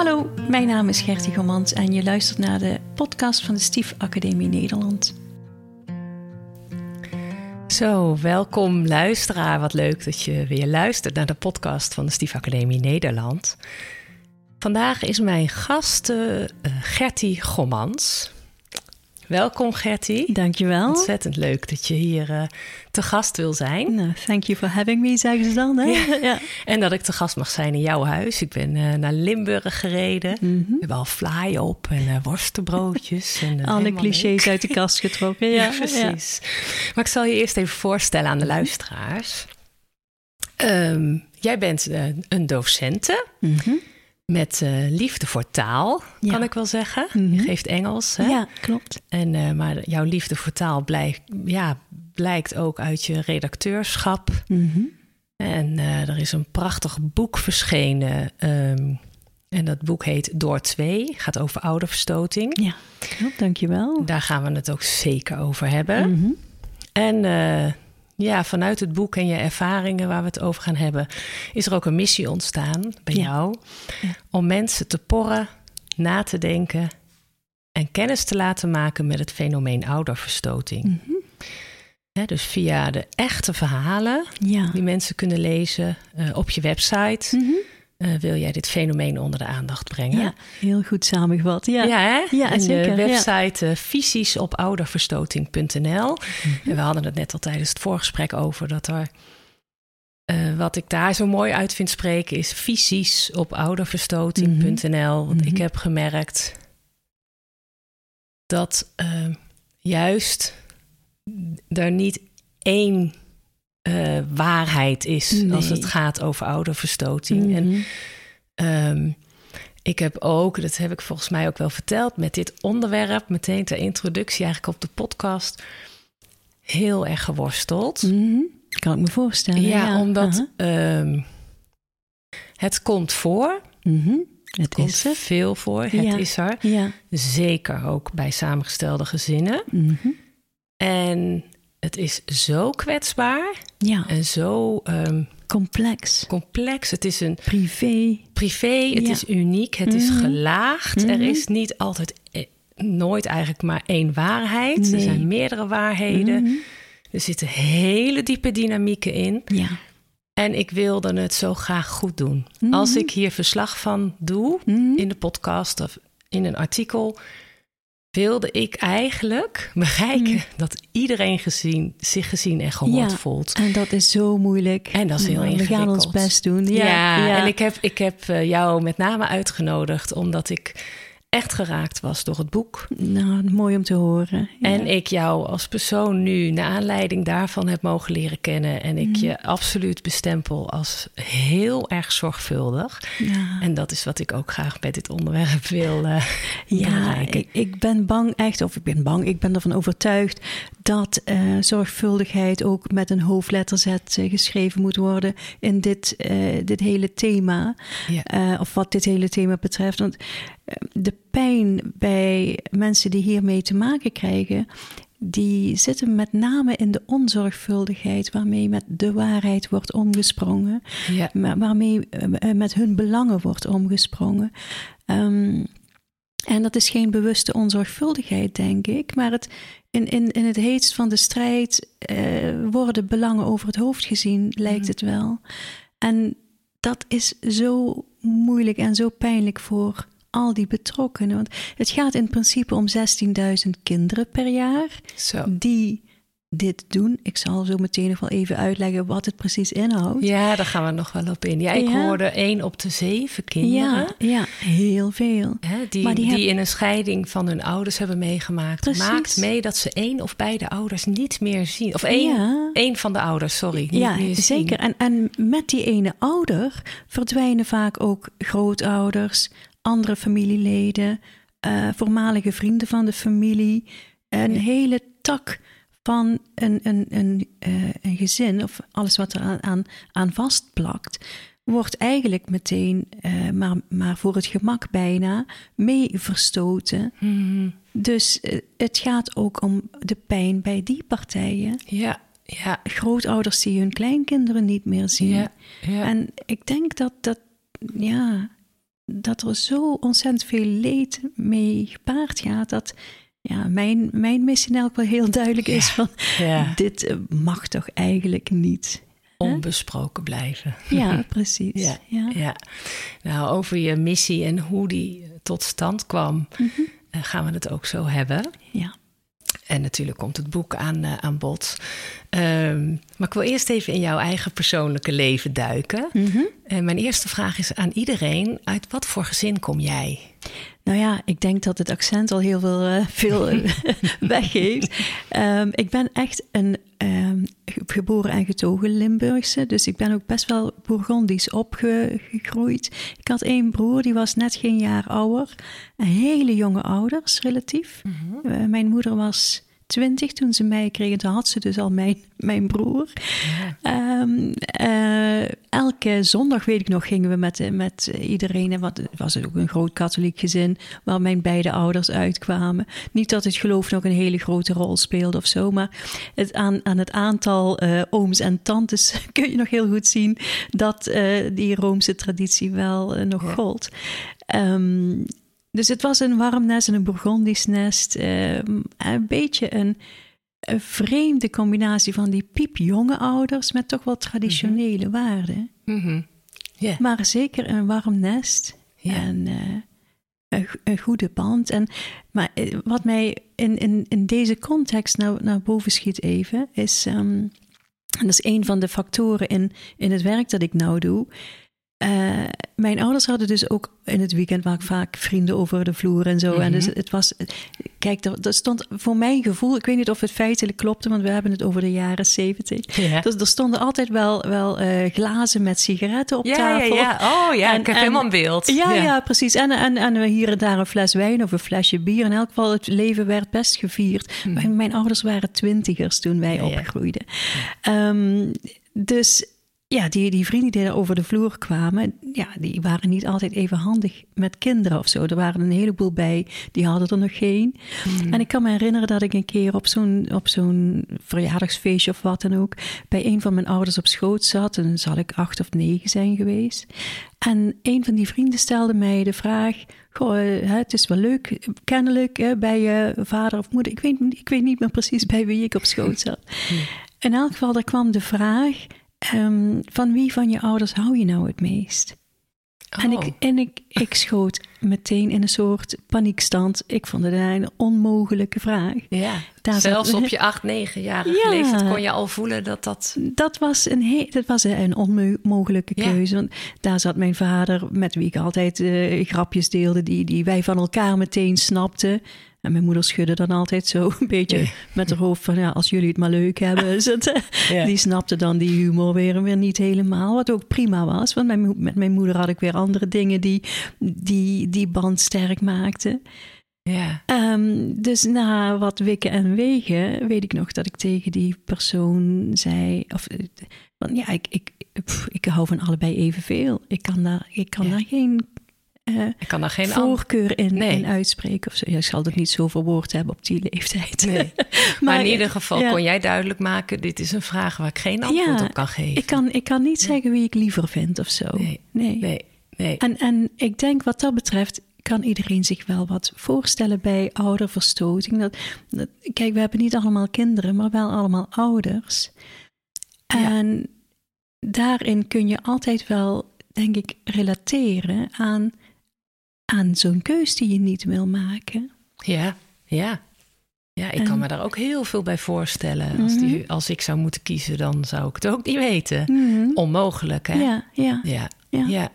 Hallo, mijn naam is Gertie Gomans en je luistert naar de podcast van de Stief Academie Nederland. Zo, welkom luisteraar. Wat leuk dat je weer luistert naar de podcast van de Stief Academie Nederland. Vandaag is mijn gast uh, Gertie Gommans. Welkom Gertie. Dankjewel. Ontzettend leuk dat je hier uh, te gast wil zijn. Nou, thank you for having me, zeggen ze dan. Hè? Ja. ja. En dat ik te gast mag zijn in jouw huis. Ik ben uh, naar Limburg gereden. Mm -hmm. We hebben al fly op en uh, worstenbroodjes. En, Alle clichés uit de kast getrokken. Ja, ja precies. Maar ik zal je eerst even voorstellen aan de luisteraars. Um, jij bent een docente. Mm -hmm. Met uh, liefde voor taal, ja. kan ik wel zeggen. Mm -hmm. Je geeft Engels. Hè? Ja, klopt. En, uh, maar jouw liefde voor taal blijkt, ja, blijkt ook uit je redacteurschap. Mm -hmm. En uh, er is een prachtig boek verschenen. Um, en dat boek heet Door Twee. Gaat over ouderverstoting. Ja, klopt. Dankjewel. Daar gaan we het ook zeker over hebben. Mm -hmm. En ja, vanuit het boek en je ervaringen waar we het over gaan hebben, is er ook een missie ontstaan bij ja. jou. Ja. Om mensen te porren, na te denken en kennis te laten maken met het fenomeen ouderverstoting. Mm -hmm. He, dus via de echte verhalen ja. die mensen kunnen lezen uh, op je website. Mm -hmm. Uh, wil jij dit fenomeen onder de aandacht brengen? Ja, heel goed samengevat. Ja, ja, hè? ja en zeker. de website ja. uh, visies op ouderverstoting.nl. Mm -hmm. En we hadden het net al tijdens het voorgesprek over dat er. Uh, wat ik daar zo mooi uit vind spreken is visies op ouderverstoting.nl. Mm -hmm. Want mm -hmm. ik heb gemerkt dat juist er niet één uh, waarheid is nee. als het gaat over ouderverstoting. Mm -hmm. En um, ik heb ook, dat heb ik volgens mij ook wel verteld, met dit onderwerp, meteen ter introductie eigenlijk op de podcast, heel erg geworsteld. Mm -hmm. Kan ik me voorstellen. Ja, ja. omdat um, het komt voor. Mm -hmm. Het, het komt is er. veel voor. Het ja. is er. Ja. Zeker ook bij samengestelde gezinnen. Mhm. En het is zo kwetsbaar. Ja. En zo um, complex. Complex. Het is een privé. Privé. Het ja. is uniek. Het mm -hmm. is gelaagd. Mm -hmm. Er is niet altijd, eh, nooit eigenlijk maar één waarheid. Nee. Er zijn meerdere waarheden. Mm -hmm. Er zitten hele diepe dynamieken in. Ja. En ik wilde het zo graag goed doen. Mhm. Als ik hier verslag van doe in de podcast of in een artikel wilde ik eigenlijk bereiken mm. dat iedereen gezien, zich gezien en gehoord ja, voelt. En dat is zo moeilijk. En dat is heel ingewikkeld. We gaan ons best doen. Ja, ja, ja. en ik heb, ik heb jou met name uitgenodigd omdat ik echt geraakt was door het boek. Nou, mooi om te horen. Ja. En ik jou als persoon nu, naar aanleiding daarvan, heb mogen leren kennen. En ik mm. je absoluut bestempel als heel erg zorgvuldig. Ja. En dat is wat ik ook graag bij dit onderwerp wil uh, ja. Ik, ik, ben bang, echt, of ik ben bang, ik ben ervan overtuigd dat uh, zorgvuldigheid ook met een hoofdletter Z uh, geschreven moet worden in dit, dit hele thema. Ja. of wat dit hele thema betreft. Want de pijn bij mensen die hiermee te maken krijgen, die zitten met name in de onzorgvuldigheid waarmee met de waarheid wordt omgesprongen, ja. waarmee met hun belangen wordt omgesprongen. Um, en dat is geen bewuste onzorgvuldigheid, denk ik, maar het, in, in, in het heetst van de strijd uh, worden belangen over het hoofd gezien, lijkt het wel. En dat is zo moeilijk en zo pijnlijk voor al die betrokkenen. Want het gaat in principe om 16.000 kinderen per jaar Zo. die dit doen. Ik zal zo meteen nog wel even uitleggen wat het precies inhoudt. Ja, daar gaan we nog wel op in. Ja, ik Ja. hoorde één op de zeven kinderen. Ja, ja heel veel. Hè, die, Maar die, in een scheiding van hun ouders hebben meegemaakt. Precies. Maakt mee dat ze één of beide ouders niet meer zien. Of één, Ja. één van de ouders, sorry. Niet Ja, meer zien. zeker. En, en met die ene ouder verdwijnen vaak ook grootouders, andere familieleden, eh, voormalige vrienden van de familie. Een Ja. hele tak van een, een, een, eh, een gezin, of alles wat er aan, aan, aan vastplakt, wordt eigenlijk meteen, eh, maar, maar voor het gemak bijna, mee verstoten. Mhm. Dus het gaat ook om de pijn bij die partijen. Ja, ja, Grootouders die hun kleinkinderen niet meer zien. ja. ja. En ik denk dat dat, ja, dat er zo ontzettend veel leed mee gepaard gaat. Dat ja, mijn, mijn missie in elk geval heel duidelijk is van dit eh, mag toch eigenlijk niet. Onbesproken blijven. Ja, precies. ja, ja. Nou, over je missie en hoe die tot stand kwam, mhm. eh, gaan we het ook zo hebben. Ja. En natuurlijk komt het boek aan, uh, aan bod. Ehm, maar ik wil eerst even in jouw eigen persoonlijke leven duiken. Mhm. En mijn eerste vraag is aan iedereen: uit wat voor gezin kom jij? Nou ja, ik denk dat het accent al heel veel, uh, veel eh, weggeeft. Um, ik ben echt een geboren en getogen Limburgse. Dus ik ben ook best wel Bourgondisch opgegroeid. Ik had één broer, die was net geen jaar ouder. Hele jonge ouders, relatief. Mm -hmm. uh, mijn moeder was twintig toen ze mij kregen. Toen had ze dus al mijn, mijn broer. Ja. Um, uh, elke zondag, weet ik nog, gingen we met, met iedereen. En wat, het was ook een groot katholiek gezin waar mijn beide ouders uitkwamen. Niet dat het geloof nog een hele grote rol speelde of zo. Maar het aan, aan het aantal uh, ooms en tantes kun je nog heel goed zien dat uh, die Roomse traditie wel nog ja. gold. Um, dus het was een warm nest en een Bourgondisch nest. Uh, een beetje een, een, vreemde combinatie van die piepjonge ouders met toch wel traditionele mm -hmm. waarden. Mm -hmm. yeah. Maar zeker een warm nest yeah. en uh, een, een, goede band. En, maar eh, wat mij in, in, in deze context naar, naar boven schiet even, is... Um, en dat is een van de factoren in, in het werk dat ik nou doe. Uh, mijn ouders hadden dus ook in het weekend vaak, vaak vrienden over de vloer en zo. Mm -hmm. En dus het was, kijk, er, er, stond voor mijn gevoel, ik weet niet of het feitelijk klopte, want we hebben het over de jaren zeventig. Ja. Dus er stonden altijd wel, wel uh, glazen met sigaretten op ja, tafel. Ja, ja, oh ja, en, ik heb en, helemaal een beeld. Ja, ja, ja, precies. En, en, en hier en daar een fles wijn of een flesje bier. In elk geval, het leven werd best gevierd. Mm. Mijn, mijn ouders waren twintigers toen wij opgroeiden. Um, dus ja, die, die vrienden die er over de vloer kwamen, ja, die waren niet altijd even handig met kinderen of zo. Er waren een heleboel bij, die hadden er nog geen. Mm. En ik kan me herinneren dat ik een keer op zo'n, op zo'n verjaardagsfeestje of wat dan ook, bij een van mijn ouders op schoot zat. En dan zal ik acht of negen zijn geweest. En een van die vrienden stelde mij de vraag: Goh, het is wel leuk, kennelijk bij je vader of moeder. Ik weet, ik weet niet meer precies bij wie ik op schoot zat. Mm. In elk geval, daar kwam de vraag Um, van wie van je ouders hou je nou het meest? Oh. En, ik, en ik, ik schoot meteen in een soort paniekstand. Ik vond het een onmogelijke vraag. Ja, Daar zelfs zat, op je acht, negenjarige ja, leeftijd kon je al voelen dat dat... Dat was een, dat was een onmogelijke keuze. Ja. Want daar zat mijn vader, met wie ik altijd uh, grapjes deelde... Die, die wij van elkaar meteen snapten. En mijn moeder schudde dan altijd zo een beetje nee. met haar hoofd van... ja, als jullie het maar leuk hebben. Het, ja. Die snapte dan die humor weer, weer niet helemaal. Wat ook prima was, want mijn, met mijn moeder had ik weer andere dingen... die die, die band sterk maakten. Ja. Um, dus na wat wikken en wegen weet ik nog dat ik tegen die persoon zei... Of, want ja, ik, ik, pff, ik hou van allebei evenveel. Ik kan daar, ik kan ja. daar geen uh, ik kan daar geen voorkeur in, nee. in, uitspreken. Of zo. Ik zal het niet zo verwoord hebben op die leeftijd. Nee. maar, maar, in ieder geval ja. kon jij duidelijk maken... dit is een vraag waar ik geen antwoord ja, op kan geven. Ik kan, ik kan niet zeggen wie ik liever vind of zo. Nee, nee, nee. nee. En, en ik denk wat dat betreft kan iedereen zich wel wat voorstellen bij ouderverstoting. Dat, dat, kijk, we hebben niet allemaal kinderen, maar wel allemaal ouders. En daarin kun je altijd wel, denk ik, relateren aan aan zo'n keus die je niet wil maken. Ja, ja. Ja, ik en, kan me daar ook heel veel bij voorstellen. Mm -hmm. Als, die, als ik zou moeten kiezen, dan zou ik het ook niet weten. Mm -hmm. Onmogelijk, hè? Ja, ja. Ja, ja. ja.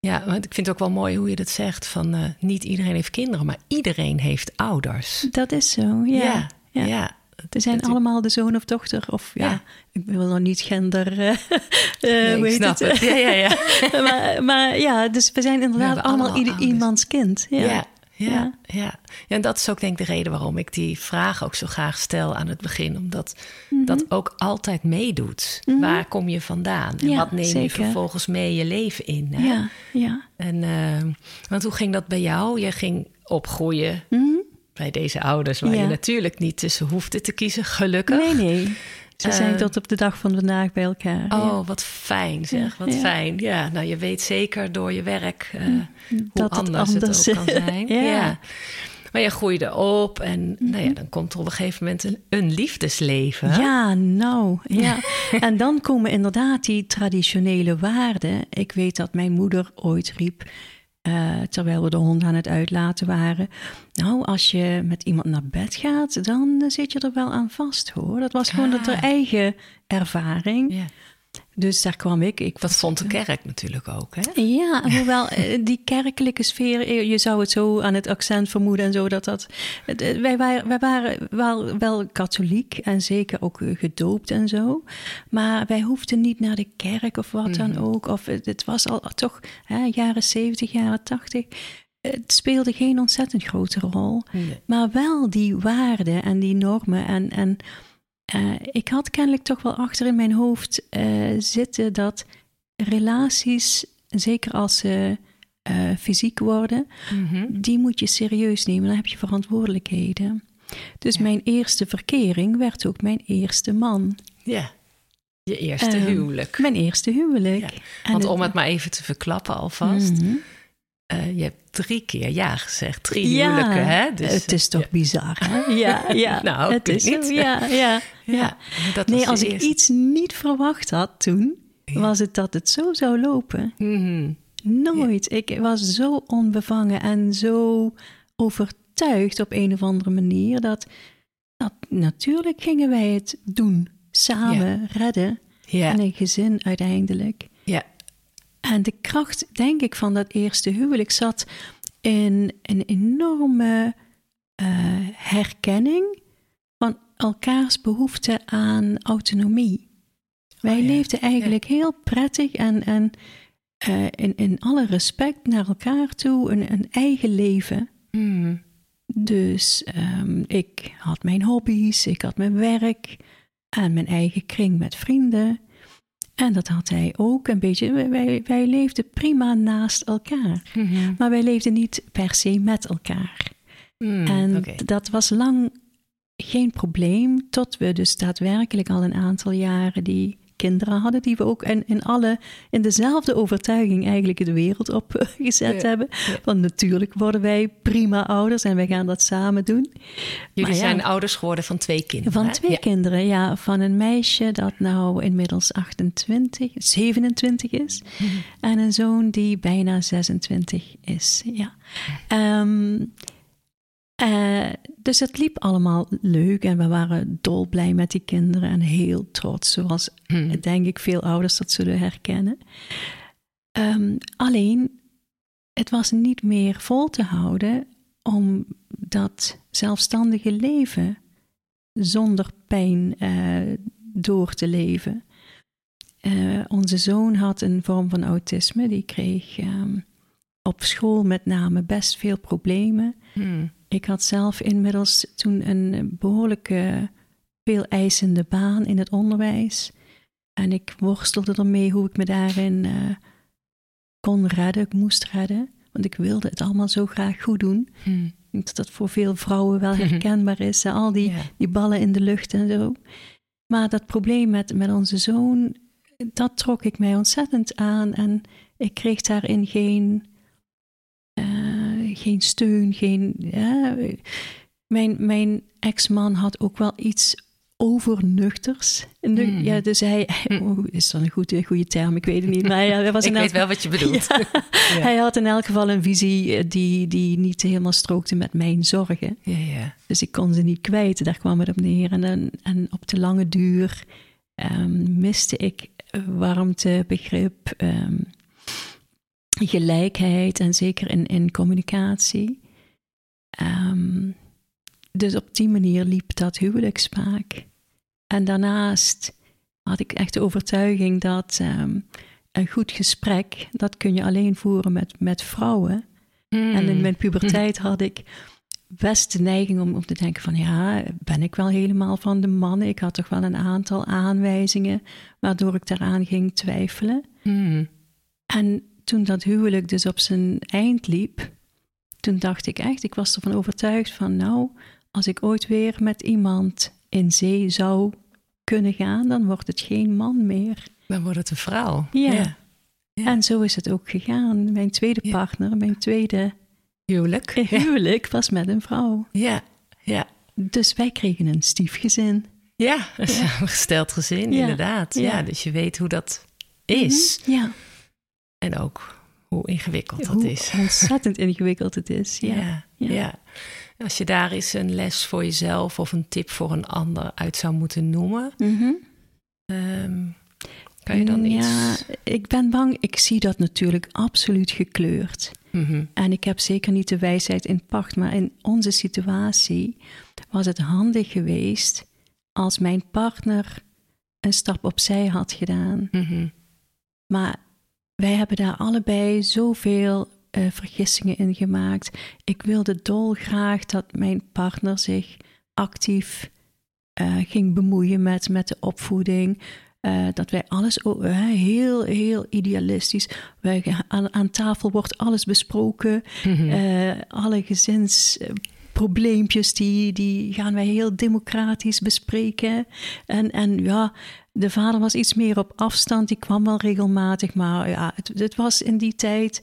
ja want ik vind het ook wel mooi hoe je dat zegt: van uh, niet iedereen heeft kinderen, maar iedereen heeft ouders. Dat is zo, ja. Ja, ja. ja. We zijn het, allemaal de zoon of dochter. Of ja, ja. ik wil nog niet gender. Uh, nee, snap het? het. Ja, ja, ja. maar, maar, ja, dus we zijn inderdaad we allemaal, iemands kind. Ja. Ja, ja, ja. En dat is ook denk ik de reden waarom ik die vraag ook zo graag stel aan het begin. Omdat mm -hmm. dat ook altijd meedoet. Mm -hmm. Waar kom je vandaan? En wat neem zeker. je vervolgens mee je leven in? Hè? Ja, ja. En, uh, want hoe ging dat bij jou? Je ging opgroeien. Mm -hmm bij deze ouders, waar ja. je natuurlijk niet tussen hoefde te kiezen, gelukkig. Nee, nee. Ze zijn eh, tot op de dag van vandaag bij elkaar. Oh, wat fijn zeg, wat fijn. Ja, nou je weet zeker door je werk uh, hoe dat anders het, anders het ook kan zijn. ja. Maar je groeide op en nou ja, mhm. dan komt er op een gegeven moment een, een liefdesleven. Ja, nou, ja. en dan komen inderdaad die traditionele waarden. Ik weet dat mijn moeder ooit riep, uh, terwijl we de hond aan het uitlaten waren. Nou, als je met iemand naar bed gaat, dan zit je er wel aan vast hoor. Dat was gewoon ah. de eigen ervaring. Dus daar kwam ik. ik dat vond de kerk natuurlijk ook, hè? Ja, hoewel eh, die kerkelijke sfeer, eh, je zou het zo aan het accent vermoeden en zo, dat dat... Eh, wij waren, wij waren wel, wel katholiek en zeker ook gedoopt en zo. Maar wij hoefden niet naar de kerk of wat dan mhm. ook. Of het was al toch hè, jaren 70, jaren 80 het speelde geen ontzettend grote rol. Maar wel die waarden en die normen en, en uh, ik had kennelijk toch wel achter in mijn hoofd uh, zitten dat relaties, zeker als ze uh, fysiek worden, mm-hmm. die moet je serieus nemen. Dan heb je verantwoordelijkheden. Dus mijn eerste verkering werd ook mijn eerste man. Ja. Je eerste ehm, huwelijk. Mijn eerste huwelijk. Ja. Want om het maar even te verklappen alvast. Mm-hmm. Uh, je hebt drie keer ja gezegd. Drie huwelijken, hè? Dus, het is toch ja. bizar, hè? Ja, ja. nou, het is niet. ja, ja, ja. Dat nee, als ik iets niet verwacht had toen, was het dat het zo zou lopen. Mm-hmm. Nooit. Ik was zo onbevangen en zo overtuigd op een of andere manier dat, dat natuurlijk gingen wij het doen. Samen redden. En een gezin uiteindelijk. Ja, en de kracht, denk ik, van dat eerste huwelijk zat in een enorme uh, herkenning van elkaars behoefte aan autonomie. Wij oh leefden eigenlijk heel prettig en, en uh, in, in alle respect naar elkaar toe, een, een eigen leven. Mm. Dus um, ik had mijn hobby's, ik had mijn werk en mijn eigen kring met vrienden. En dat had hij ook een beetje. Wij, wij leefden prima naast elkaar. Mhm. Maar wij leefden niet per se met elkaar. Mm, en dat was lang geen probleem, tot we dus daadwerkelijk al een aantal jaren die kinderen hadden, die we ook in, in alle, in dezelfde overtuiging eigenlijk de wereld opgezet hebben. Want natuurlijk worden wij prima ouders en wij gaan dat samen doen. Jullie zijn ouders geworden van twee kinderen. Van twee kinderen, ja. Van een meisje dat nou inmiddels 28, 27 is. Mhm. En een zoon die bijna 26 is, ja. Um, uh, dus het liep allemaal leuk en we waren dolblij met die kinderen en heel trots, zoals hmm. denk ik veel ouders dat zullen herkennen. Um, alleen, het was niet meer vol te houden om dat zelfstandige leven zonder pijn uh, door te leven. Uh, onze zoon had een vorm van autisme, die kreeg um, op school met name best veel problemen. Hmm. Ik had zelf inmiddels toen een behoorlijke veel eisende baan in het onderwijs. En ik worstelde ermee hoe ik me daarin uh, kon redden, ik moest redden. Want ik wilde het allemaal zo graag goed doen. Hmm. Ik denk dat dat voor veel vrouwen wel herkenbaar is. Al die, die ballen in de lucht en zo. Maar dat probleem met, met onze zoon, dat trok ik mij ontzettend aan. En ik kreeg daarin geen geen steun, geen. Ja, mijn mijn ex-man had ook wel iets overnuchters. Mm. Ja, dus hij, mm. oh, is dat een goede, goede term? Ik weet het niet. Maar ja, hij was ik weet wel wat je bedoelt. Hij had in elk geval een visie eh, die, die niet helemaal strookte met mijn zorgen. Ja, ja. Dus ik kon ze niet kwijt, daar kwam het op neer. En, en op de lange duur um, miste ik warmte, begrip, um, gelijkheid en zeker in, in communicatie. Ehm, dus op die manier liep dat huwelijkspaak. En daarnaast had ik echt de overtuiging dat ehm, een goed gesprek, dat kun je alleen voeren met, met vrouwen. En in mijn puberteit had ik best de neiging om, om te denken van ja, ben ik wel helemaal van de mannen? Ik had toch wel een aantal aanwijzingen waardoor ik daaraan ging twijfelen. Mm. En toen dat huwelijk dus op zijn eind liep, toen dacht ik echt, ik was ervan overtuigd van nou, als ik ooit weer met iemand in zee zou kunnen gaan, dan wordt het geen man meer. Dan wordt het een vrouw. Ja. ja. En zo is het ook gegaan. Mijn tweede partner, mijn tweede huwelijk, huwelijk was met een vrouw. Ja, ja. Dus wij kregen een stiefgezin. Ja, een samengesteld gezin, inderdaad. Ja. dus je weet hoe dat is. Mhm, ja. En ook hoe ingewikkeld dat is. Ontzettend ingewikkeld het is. Ja. Ja, Als je daar eens een les voor jezelf of een tip voor een ander uit zou moeten noemen, mhm. ehm, kan je dan iets? Ja, ik ben bang. Ik zie dat natuurlijk absoluut gekleurd. Mhm. En ik heb zeker niet de wijsheid in pacht, maar in onze situatie was het handig geweest als mijn partner een stap opzij had gedaan. Mhm. Maar wij hebben daar allebei zoveel uh, vergissingen in gemaakt. Ik wilde dolgraag dat mijn partner zich actief uh, ging bemoeien met, met de opvoeding. Uh, dat wij alles heel, heel idealistisch. Wij, aan, aan tafel wordt alles besproken. Mhm. alle gezinsprobleempjes, die, die gaan wij heel democratisch bespreken. En, en ja, de vader was iets meer op afstand, die kwam wel regelmatig, maar ja, het, het was in die tijd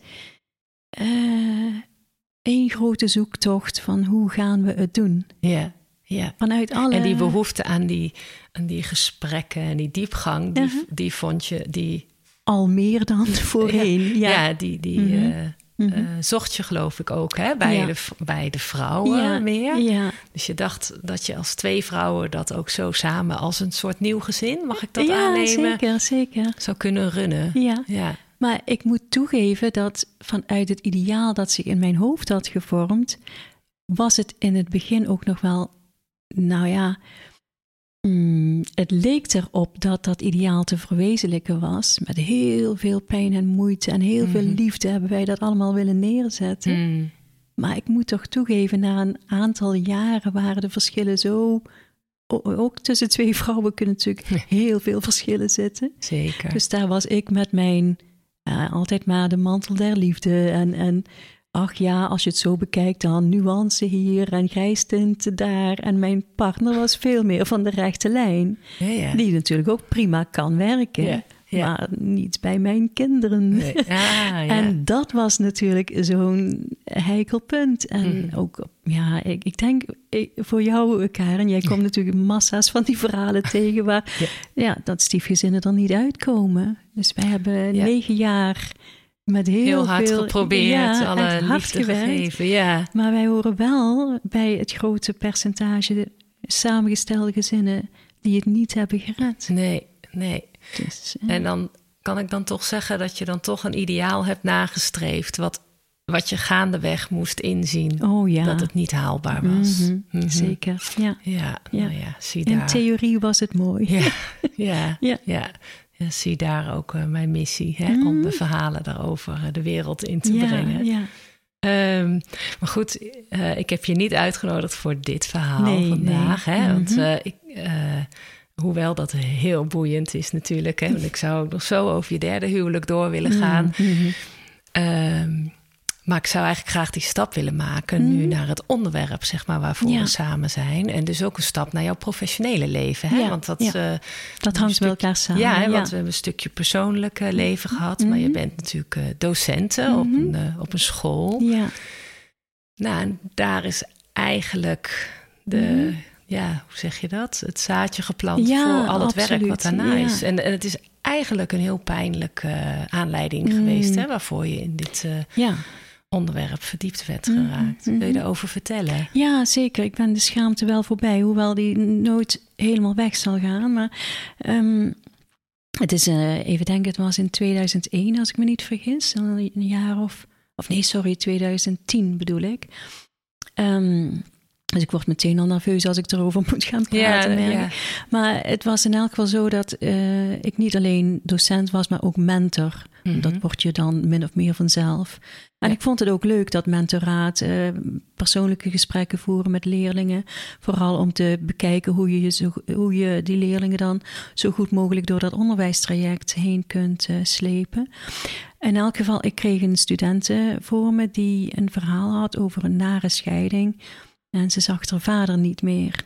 uh, één grote zoektocht van hoe gaan we het doen. Ja, ja. Vanuit alle... En die behoefte aan die, aan die gesprekken en die diepgang, die, uh-huh. die vond je, die... Al meer dan voorheen, ja. Ja, die, die, mm-hmm. uh, Mm zocht je geloof ik ook hè? Bij, de, bij de vrouwen meer. Ja. Dus je dacht dat je als twee vrouwen dat ook zo samen als een soort nieuw gezin, mag ik dat aannemen? Zeker, zeker. Zou kunnen runnen. Ja. ja. Maar ik moet toegeven dat vanuit het ideaal dat zich in mijn hoofd had gevormd, was het in het begin ook nog wel, nou ja, Mm, het leek erop dat dat ideaal te verwezenlijken was. Met heel veel pijn en moeite en heel veel mhm. liefde hebben wij dat allemaal willen neerzetten. Mm. Maar ik moet toch toegeven, na een aantal jaren waren de verschillen zo. Ook tussen twee vrouwen kunnen natuurlijk heel veel verschillen zitten. Zeker. Dus daar was ik met mijn altijd maar de mantel der liefde en, en ach ja, als je het zo bekijkt, dan nuance hier en grijstint daar. En mijn partner was veel meer van de rechte lijn. Ja, ja. Die natuurlijk ook prima kan werken. Ja, maar niet bij mijn kinderen. Nee. Ah, en dat was natuurlijk zo'n heikel punt. En mm. ook, ja, ik, ik denk voor jou, Karen, jij komt natuurlijk massa's van die verhalen tegen waar ja. dat stiefgezinnen er niet uitkomen. Dus wij hebben negen jaar met heel, hard veel, geprobeerd, ja, alle hard gegeven. Ja. Maar wij horen wel bij het grote percentage samengestelde gezinnen die het niet hebben gered. Nee, nee. Dus, En dan kan ik dan toch zeggen dat je dan toch een ideaal hebt nagestreefd, wat, wat je gaandeweg moest inzien. Oh, ja. Dat het niet haalbaar was. Mm -hmm. Zeker, ja. Ja, ja. Nou ja zie In daar. theorie was het mooi. Ja, ja, ja. Ja zie daar ook uh, mijn missie hè, om Mhm. de verhalen daarover uh, de wereld in te ja, brengen. Ja. Um, maar goed, uh, ik heb je niet uitgenodigd voor dit verhaal Nee, vandaag. nee. Hè, Want Mhm. ik, hoewel dat heel boeiend is natuurlijk. Hè, want ik zou ook nog zo over je derde huwelijk door willen gaan. Mhm. Um, maar ik zou eigenlijk graag die stap willen maken nu Mhm. naar het onderwerp, zeg maar, waarvoor Ja. we samen zijn. En dus ook een stap naar jouw professionele leven. Hè? Ja, Want dat, ja. eh, Dat hangt met elkaar samen. ja, hè, want we hebben een stukje persoonlijk eh, leven gehad. Maar je Mhm. bent natuurlijk eh docenten op, Mhm. een, op een school. ja. Nou, en daar is eigenlijk de, Mhm. ja, hoe zeg je dat? Het zaadje geplant Ja, voor al het werk wat daarna ja. is. En, en het is eigenlijk een heel pijnlijke aanleiding Mm. geweest, hè, waarvoor je in dit ja. Onderwerp verdiept werd Mhm, geraakt. Wil je daarover vertellen? Ja, zeker. Ik ben de schaamte wel voorbij, hoewel die nooit helemaal weg zal gaan. Maar ehm, het is, eh, even denken, het was in 2001, als ik me niet vergis. Een jaar of, of nee, sorry, 2010 bedoel ik. Ehm, dus ik word meteen al nerveus als ik erover moet gaan praten. ik. Maar het was in elk geval zo dat eh, ik niet alleen docent was, maar ook mentor. Mhm. Dat word je dan min of meer vanzelf. En Ja. ik vond het ook leuk dat mentoraat, eh, persoonlijke gesprekken voeren met leerlingen. Vooral om te bekijken hoe je, je zo, hoe je die leerlingen dan zo goed mogelijk door dat onderwijstraject heen kunt eh, slepen. In elk geval, ik kreeg een studenten voor me die een verhaal had over een nare scheiding. En ze zag haar vader niet meer.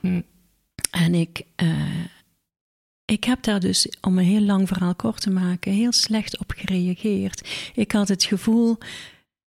Hm. En ik, eh, ik heb daar dus, om een heel lang verhaal kort te maken, heel slecht op gereageerd. Ik had het gevoel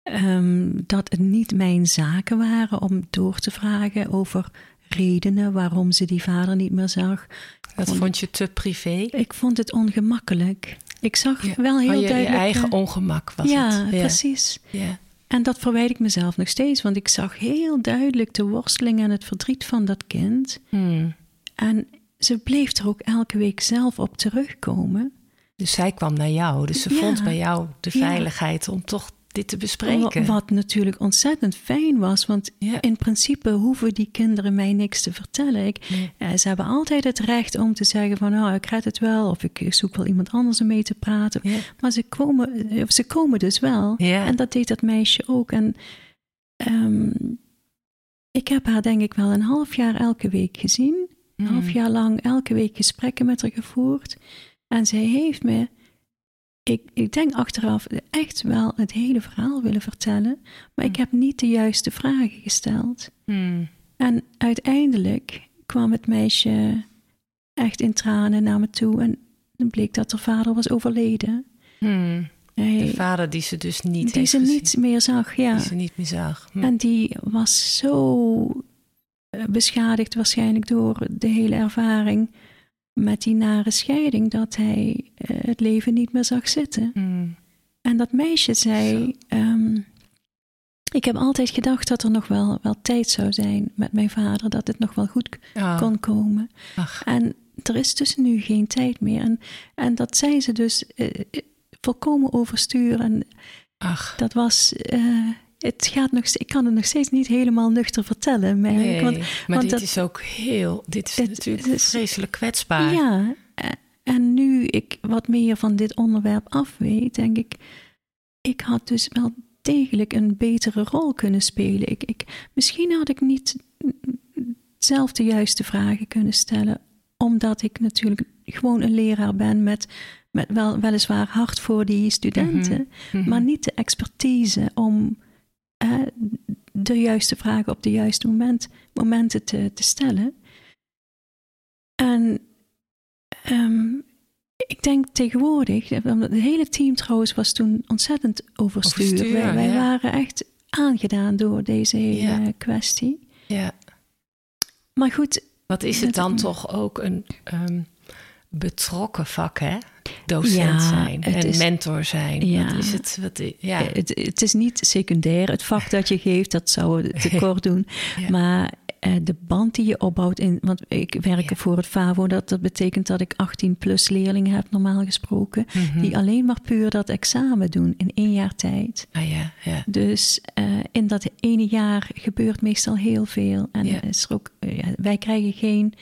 ehm, dat het niet mijn zaken waren om door te vragen over redenen waarom ze die vader niet meer zag. Dat vond, je te privé? Ik vond het ongemakkelijk. Ik zag wel heel oh, je, duidelijk... Je eigen ongemak was ja, het. Ja, precies. Ja. En dat verwijt ik mezelf nog steeds, want ik zag heel duidelijk de worsteling en het verdriet van dat kind. Hmm. En ze bleef er ook elke week zelf op terugkomen. Dus zij kwam naar jou, dus ze vond bij jou de veiligheid om toch dit te bespreken. Wat natuurlijk ontzettend fijn was, want in principe hoeven die kinderen mij niks te vertellen. Ik, eh, ze hebben altijd het recht om te zeggen van, oh, ik red het wel, of ik zoek wel iemand anders om mee te praten. Maar ze komen, of ze komen dus wel. En dat deed dat meisje ook. En um, ik heb haar denk ik wel een half jaar elke week gezien. Een half mm. jaar lang elke week gesprekken met haar gevoerd. En zij heeft me ik, ik denk achteraf echt wel het hele verhaal willen vertellen, maar ik hmm. heb niet de juiste vragen gesteld. Hmm. En uiteindelijk kwam het meisje echt in tranen naar me toe en dan bleek dat haar vader was overleden. Hmm. de vader die ze dus niet Die ze niet meer zag, ja. Die ze niet meer zag. En die was zo eh, beschadigd waarschijnlijk door de hele ervaring met die nare scheiding dat hij eh, het leven niet meer zag zitten. Hmm. En dat meisje zei: ehm, Ik heb altijd gedacht dat er nog wel, wel tijd zou zijn met mijn vader, dat het nog wel goed kon komen. Ach. En er is dus nu geen tijd meer. En, en dat zei ze dus uh, volkomen overstuur. En Ach. dat was het gaat nog, ik kan het nog steeds niet helemaal nuchter vertellen. Nee, want, maar dit is ook heel, dit is natuurlijk vreselijk kwetsbaar. Ja, en nu ik wat meer van dit onderwerp af weet, denk ik, ik had dus wel degelijk een betere rol kunnen spelen. Ik, ik, misschien had ik niet zelf de juiste vragen kunnen stellen, omdat ik natuurlijk gewoon een leraar ben met, met wel, weliswaar hart voor die studenten, mhm, mhm. maar niet de expertise om de juiste vragen op de juiste moment, momenten te, te stellen. En ehm, ik denk tegenwoordig, het hele team trouwens was toen ontzettend overstuur. wij, waren echt aangedaan door deze hele kwestie. Ja. Maar goed. Wat is het dan toch ook een um, betrokken vak, hè? Docent zijn en mentor zijn. Ja. Wat is het? Wat, ja. Eh, het, het is niet secundair. Het vak dat je geeft, dat zou het tekort doen. Maar uh, de band die je opbouwt in, want ik werk voor het FAVO, dat, dat betekent dat ik 18 plus leerlingen heb, normaal gesproken, mhm. die alleen maar puur dat examen doen in één jaar tijd. Ah, ja, ja. Dus uh, in dat ene jaar gebeurt meestal heel veel. En is er ook, wij krijgen geen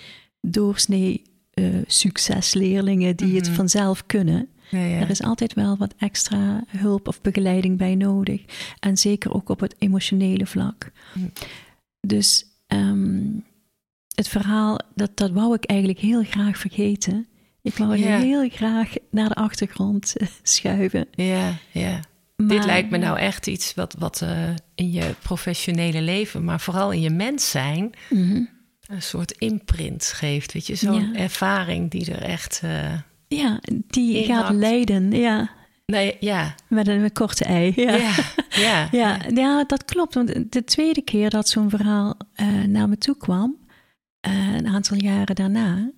doorsnee uh, succesleerlingen die het mhm. vanzelf kunnen. Ja, ja. Er is altijd wel wat extra hulp of begeleiding bij nodig. En zeker ook op het emotionele vlak. Mhm. Dus ehm, het verhaal, dat, dat wou ik eigenlijk heel graag vergeten. Ik wou heel graag naar de achtergrond eh, schuiven. Ja, ja. Dit lijkt me nou echt iets wat, wat uh, in je professionele leven, maar vooral in je mens zijn, mhm een soort imprint geeft. Weet je, zo'n ervaring die er echt. Uh, ja, die gaat leiden. Ja. Nee, ja. Met een, korte ei. Ja. Ja, ja. ja, dat klopt. Want de tweede keer dat zo'n verhaal uh, naar me toe kwam, uh, een aantal jaren daarna,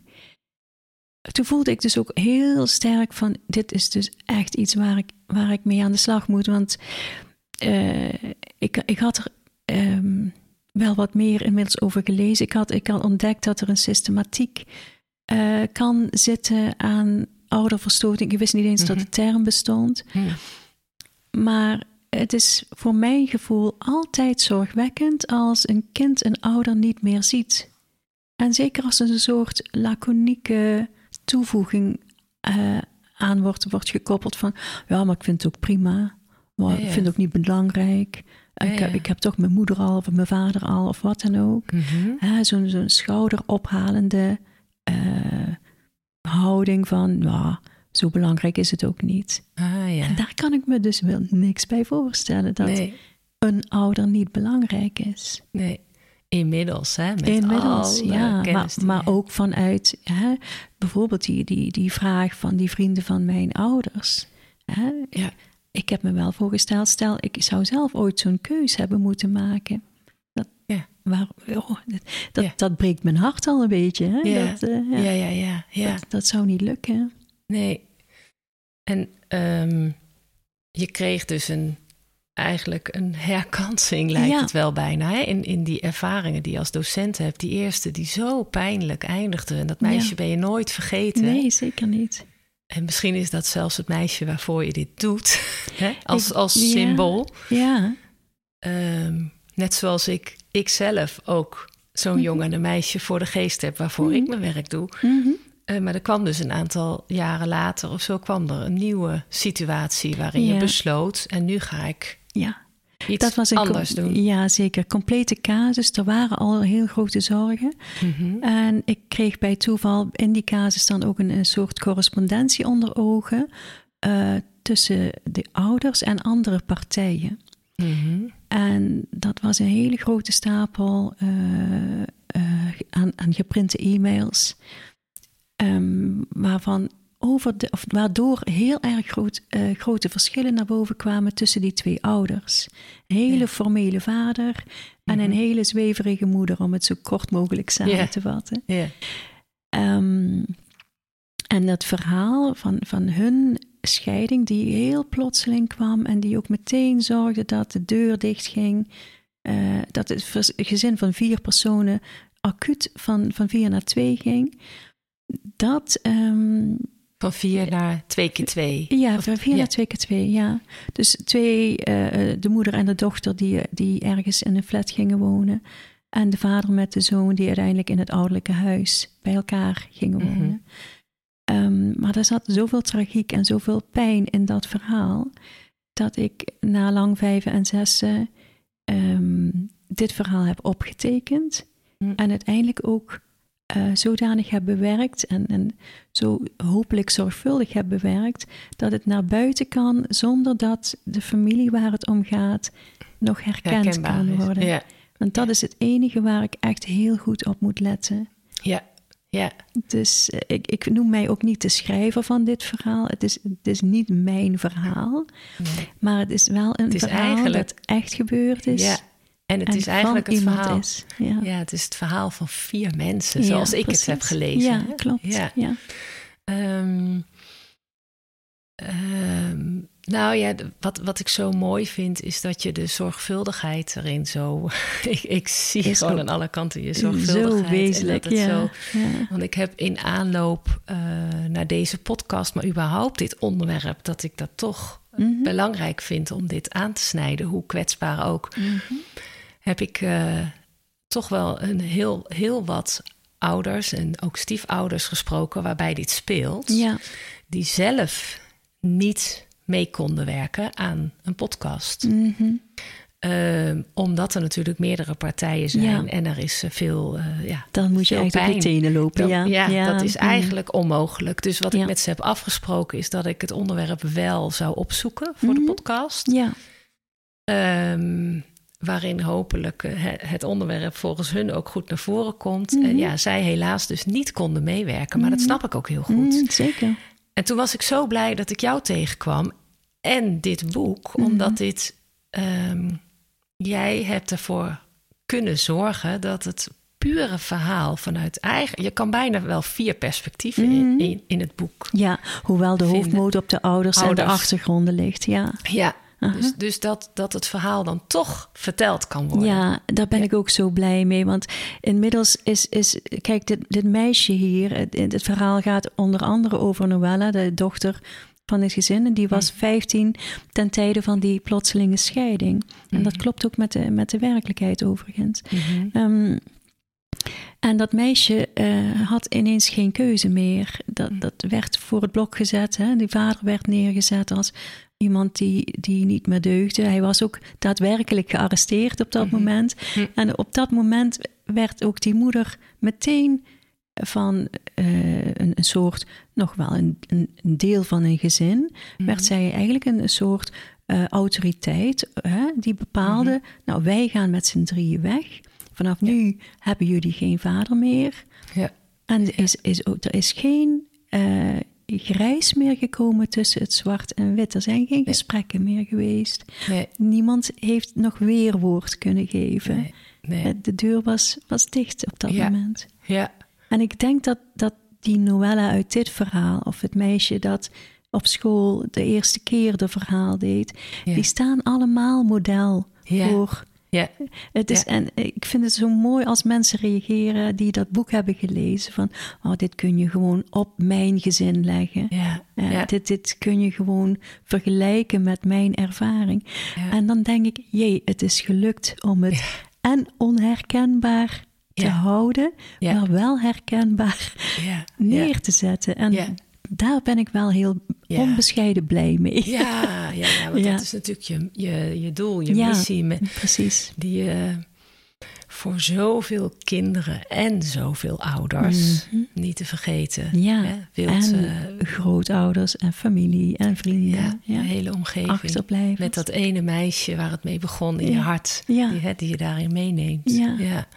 toen voelde ik dus ook heel sterk van: dit is dus echt iets waar ik, waar ik mee aan de slag moet. Want ik, ik had er. Um, wel wat meer inmiddels over gelezen. Ik had, ik had ontdekt dat er een systematiek uh, kan zitten aan ouderverstoting. Ik wist niet eens dat de mhm. term bestond. Maar het is voor mijn gevoel altijd zorgwekkend als een kind een ouder niet meer ziet. En zeker als er een soort laconieke toevoeging uh, aan wordt, wordt gekoppeld van... ja, maar ik vind het ook prima. Maar ik vind het ook niet belangrijk. Ik, ik, heb toch mijn moeder al, of mijn vader al, of wat dan ook. Mm Zo'n schouderophalende uh, houding van, nou, zo belangrijk is het ook niet. Ah, ja. En daar kan ik me dus wel niks bij voorstellen, dat een ouder niet belangrijk is. Nee. Inmiddels, hè? Met Inmiddels, ja. Maar, maar ook vanuit hè, bijvoorbeeld die, die, die vraag van die vrienden van mijn ouders. Hè? Ja. Ik heb me wel voorgesteld, stel ik zou zelf ooit zo'n keus hebben moeten maken. Dat, ja. waar, oh, dat, dat, breekt mijn hart al een beetje. Hè? Ja. Dat, uh, ja. ja. ja, ja, Dat, dat, zou niet lukken. Nee. En um, je kreeg dus een eigenlijk een herkansing, lijkt het wel bijna. Hè? In, in die ervaringen die je als docent hebt. Die eerste die zo pijnlijk eindigde. En dat meisje ben je nooit vergeten. Nee, zeker niet. En misschien is dat zelfs het meisje waarvoor je dit doet. Hè? Als, als symbool. Ja. Um, net zoals ik, ik zelf ook zo'n mm jongen en een meisje voor de geest heb... waarvoor ik mhm. mijn werk doe. Mm maar er kwam dus een aantal jaren later of zo... kwam er een nieuwe situatie waarin je besloot... en nu ga ik ja. Iets dat was een anders doen. Ja, zeker. Complete casus. Er waren al heel grote zorgen. Mhm. En ik kreeg bij toeval in die casus dan ook een, een soort correspondentie onder ogen uh, tussen de ouders en andere partijen. Mhm. En dat was een hele grote stapel uh, uh, aan, aan geprinte e-mails. Um, waarvan over de, of waardoor heel erg groot, uh, grote verschillen naar boven kwamen tussen die twee ouders. Een hele formele vader en een mhm. hele zweverige moeder, om het zo kort mogelijk samen te vatten. Um, en dat verhaal van, van hun scheiding, die heel plotseling kwam en die ook meteen zorgde dat de deur dichtging, uh, dat het gezin van vier personen acuut van, van vier naar twee ging. Dat, um, van vier naar twee keer twee. Ja, van vier naar twee keer twee, ja. Dus twee, uh, de moeder en de dochter die, die ergens in een flat gingen wonen. En de vader met de zoon die uiteindelijk in het ouderlijke huis bij elkaar gingen mhm. wonen. um, maar er zat zoveel tragiek en zoveel pijn in dat verhaal. Dat ik na lang vijven en zessen um, dit verhaal heb opgetekend. Mm. En uiteindelijk ook uh, zodanig heb bewerkt en, en zo hopelijk zorgvuldig heb bewerkt, dat het naar buiten kan zonder dat de familie waar het om gaat nog herkend kan worden. Ja. Want dat is het enige waar ik echt heel goed op moet letten. Ja, ja. Dus eh, ik, ik noem mij ook niet de schrijver van dit verhaal. Het is, het is niet mijn verhaal. Maar het is wel een het verhaal eigenlijk... dat echt gebeurd is. Ja. En het is eigenlijk het verhaal. Is, ja. ja. het is het verhaal van vier mensen, zoals ik het heb gelezen. Ja, klopt. Ja. ja. Um, um, nou ja, wat, wat ik zo mooi vind, is dat je de zorgvuldigheid erin zo. ik, ik zie is gewoon aan alle kanten je zorgvuldigheid. Zo wezenlijk, en ja. Zo, Want ik heb in aanloop uh, naar deze podcast, maar überhaupt dit onderwerp, dat ik dat toch mm -hmm. belangrijk vind om dit aan te snijden, hoe kwetsbaar ook. Mm -hmm heb ik uh, toch wel een heel, heel wat ouders en ook stiefouders gesproken waarbij dit speelt. Ja. Die zelf niet mee konden werken aan een podcast. Mm -hmm. uh, omdat er natuurlijk meerdere partijen zijn ja. en er is eh, veel. Uh, ja, dan moet je eigenlijk op tenen lopen. ja. ja. Ja, dat is mhm. eigenlijk onmogelijk. Dus wat ik met ze heb afgesproken is dat ik het onderwerp wel zou opzoeken voor mm -hmm. de podcast. Ja. Um, waarin hopelijk eh, het onderwerp volgens hun ook goed naar voren komt. En mhm. ja, zij helaas dus niet konden meewerken, maar dat mhm. snap ik ook heel goed. Mhm, zeker. En toen was ik zo blij dat ik jou tegenkwam en dit boek, omdat dit, um, jij hebt ervoor kunnen zorgen dat het pure verhaal vanuit eigen. Je kan bijna wel vier perspectieven in, in, in, het boek. Ja, hoewel de hoofdmoot op de ouders, ouders, en de achtergronden ligt. Ja, ja dus, dus dat, dat het verhaal dan toch verteld kan worden. Ja, daar ben ik ook zo blij mee. Want inmiddels is, is kijk, dit, dit meisje hier, het, het verhaal gaat onder andere over Noella, de dochter van het gezin. En die was 15 ten tijde van die plotselinge scheiding. En dat klopt ook met de, met de werkelijkheid overigens. Um, en dat meisje uh, had ineens geen keuze meer. Dat, dat werd voor het blok gezet. Hè? Die vader werd neergezet als iemand die, die niet meer deugde. Hij was ook daadwerkelijk gearresteerd op dat mhm. moment. Mhm. En op dat moment werd ook die moeder meteen van uh, een, een, soort, nog wel een, een, deel van een gezin, mhm. werd zij eigenlijk een, soort uh, autoriteit die bepaalde, nou wij gaan met z'n drieën weg vanaf nu hebben jullie geen vader meer. Ja. En er is, is ook, er is geen uh, grijs meer gekomen tussen het zwart en wit. Er zijn geen gesprekken meer geweest. Nee. Niemand heeft nog weerwoord kunnen geven. Nee. De deur was, was dicht op dat moment. Ja. En ik denk dat, dat die Noella uit dit verhaal, of het meisje dat op school de eerste keer de verhaal deed, die staan allemaal model voor. Ja. Het is, En ik vind het zo mooi als mensen reageren die dat boek hebben gelezen. Van, oh, dit kun je gewoon op mijn gezin leggen. Ja. Uh, dit, dit kun je gewoon vergelijken met mijn ervaring. En dan denk ik, jee, het is gelukt om het en onherkenbaar te houden, maar wel herkenbaar neer te zetten. En daar ben ik wel heel onbescheiden blij mee. Ja, ja, ja want dat is natuurlijk je, je, je doel, je missie. Met, precies. Die je voor zoveel kinderen en zoveel ouders Mhm. niet te vergeten. Ja, hè, wilt, en uh, grootouders en familie en vrienden. Ja, de hele omgeving. Achterblijven. Met dat ene meisje waar het mee begon in je hart. Ja. Die, hè, die je daarin meeneemt. Ja. ja.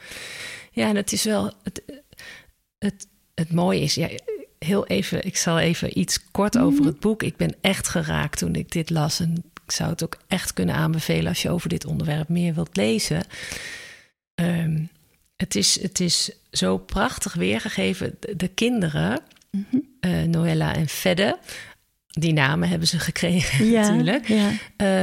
Ja, en het is wel... Het, het, het mooie is... Ja, heel even, ik zal even iets kort Mhm. over het boek. Ik ben echt geraakt toen ik dit las. En ik zou het ook echt kunnen aanbevelen als je over dit onderwerp meer wilt lezen. Um, het, is, het is zo prachtig weergegeven. De, de kinderen, Mhm. uh, Noella en Fedde, die namen hebben ze gekregen ja, natuurlijk, ja.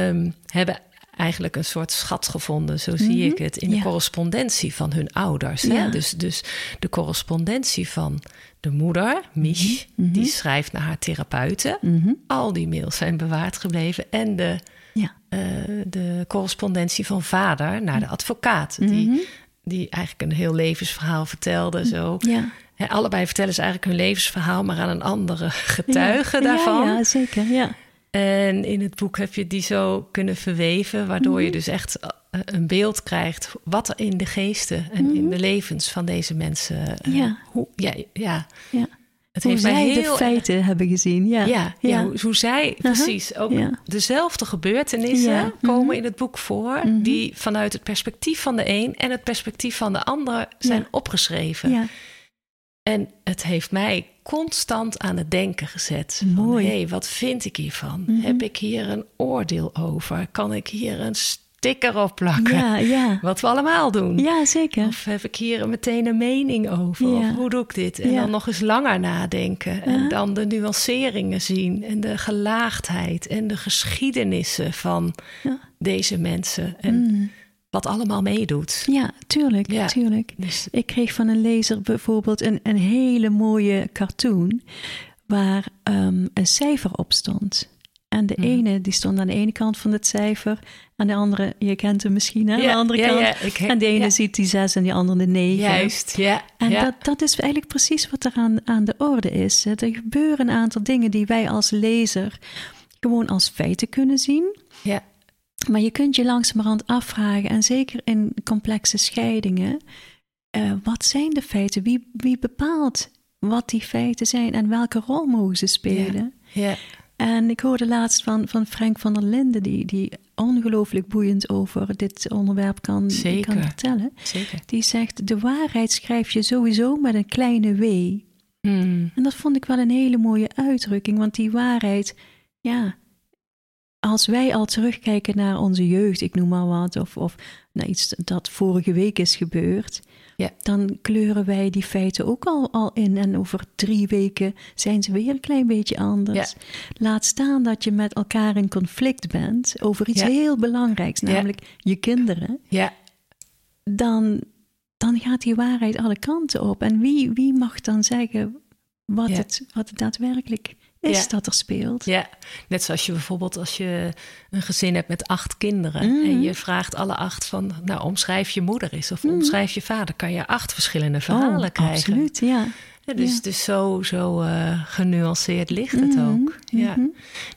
um, hebben eigenlijk een soort schat gevonden, zo zie Mhm. ik het, in de correspondentie van hun ouders. Hè? Ja. Dus, dus de correspondentie van de moeder, Mich, Mhm. die schrijft naar haar therapeuten. Mhm. Al die mails zijn bewaard gebleven. En de, Ja. uh, de correspondentie van vader naar de advocaat, die, Mhm. die eigenlijk een heel levensverhaal vertelde. Zo. Ja. Hè, allebei vertellen ze eigenlijk hun levensverhaal, maar aan een andere getuige daarvan. Ja, ja, zeker, ja. En in het boek heb je die zo kunnen verweven, waardoor Mhm. je dus echt uh, een beeld krijgt wat er in de geesten en in de levens van deze mensen. Uh, Mhm. Ja. Hoe, ja, ja. ja. Het hoe heeft mij zij heel de feiten hebben gezien. Ja, ja, ja. hoe, hoe zij precies ook Ja. dezelfde gebeurtenissen Ja. komen Mhm. in het boek voor, Mhm. die vanuit het perspectief van de een en het perspectief van de ander zijn Ja. opgeschreven. En het heeft mij constant aan het denken gezet. Mooi. Hé, hey, wat vind ik hiervan? Mhm. Heb ik hier een oordeel over? Kan ik hier een sticker op plakken? Ja, ja. Wat we allemaal doen. Ja, zeker. Of heb ik hier meteen een mening over? Ja. Of hoe doe ik dit? En dan nog eens langer nadenken. En dan de nuanceringen zien. En de gelaagdheid. En de geschiedenissen van deze mensen. En Mm. Wat allemaal meedoet. Ja, tuurlijk, Ja. tuurlijk. Dus, Ik kreeg van een lezer bijvoorbeeld een, een hele mooie cartoon waar ehm, een cijfer op stond. En de Mhm. ene die stond aan de ene kant van het cijfer, en de andere, je kent hem misschien, hè, aan de Ja, andere ja, kant. ja, en de ene ziet die zes en die andere de negen. juist, ja. En dat, dat is eigenlijk precies wat er aan, aan de orde is. Er gebeuren een aantal dingen die wij als lezer gewoon als feiten kunnen zien. ja. Maar je kunt je langzamerhand afvragen, en zeker in complexe scheidingen, eh, wat zijn de feiten? Wie, wie bepaalt wat die feiten zijn en welke rol mogen ze spelen? ja. En ik hoorde laatst van, van Frank van der Linden, die, die ongelooflijk boeiend over dit onderwerp kan, Zeker. kan vertellen. Zeker. Die zegt: De waarheid schrijf je sowieso met een kleine w. Hmm. En dat vond ik wel een hele mooie uitdrukking, want die waarheid, ja, als wij al terugkijken naar onze jeugd, ik noem maar wat, of, of naar iets dat vorige week is gebeurd, Ja. dan kleuren wij die feiten ook al, al in. En over drie weken zijn ze weer een klein beetje anders. Laat staan dat je met elkaar in conflict bent over iets Ja. heel belangrijks, namelijk je kinderen. Ja, Dan, dan gaat die waarheid alle kanten op. En wie, wie mag dan zeggen wat, het, wat het daadwerkelijk is Ja. dat er speelt? ja, net zoals je bijvoorbeeld als je een gezin hebt met acht kinderen Mhm. en je vraagt alle acht van, nou omschrijf je moeder eens of Mhm. omschrijf je vader, kan je acht verschillende verhalen oh, krijgen. Absoluut, ja. Ja, dus, Ja. dus zo, zo eh, genuanceerd ligt het Mhm, ook. Ja. mhm.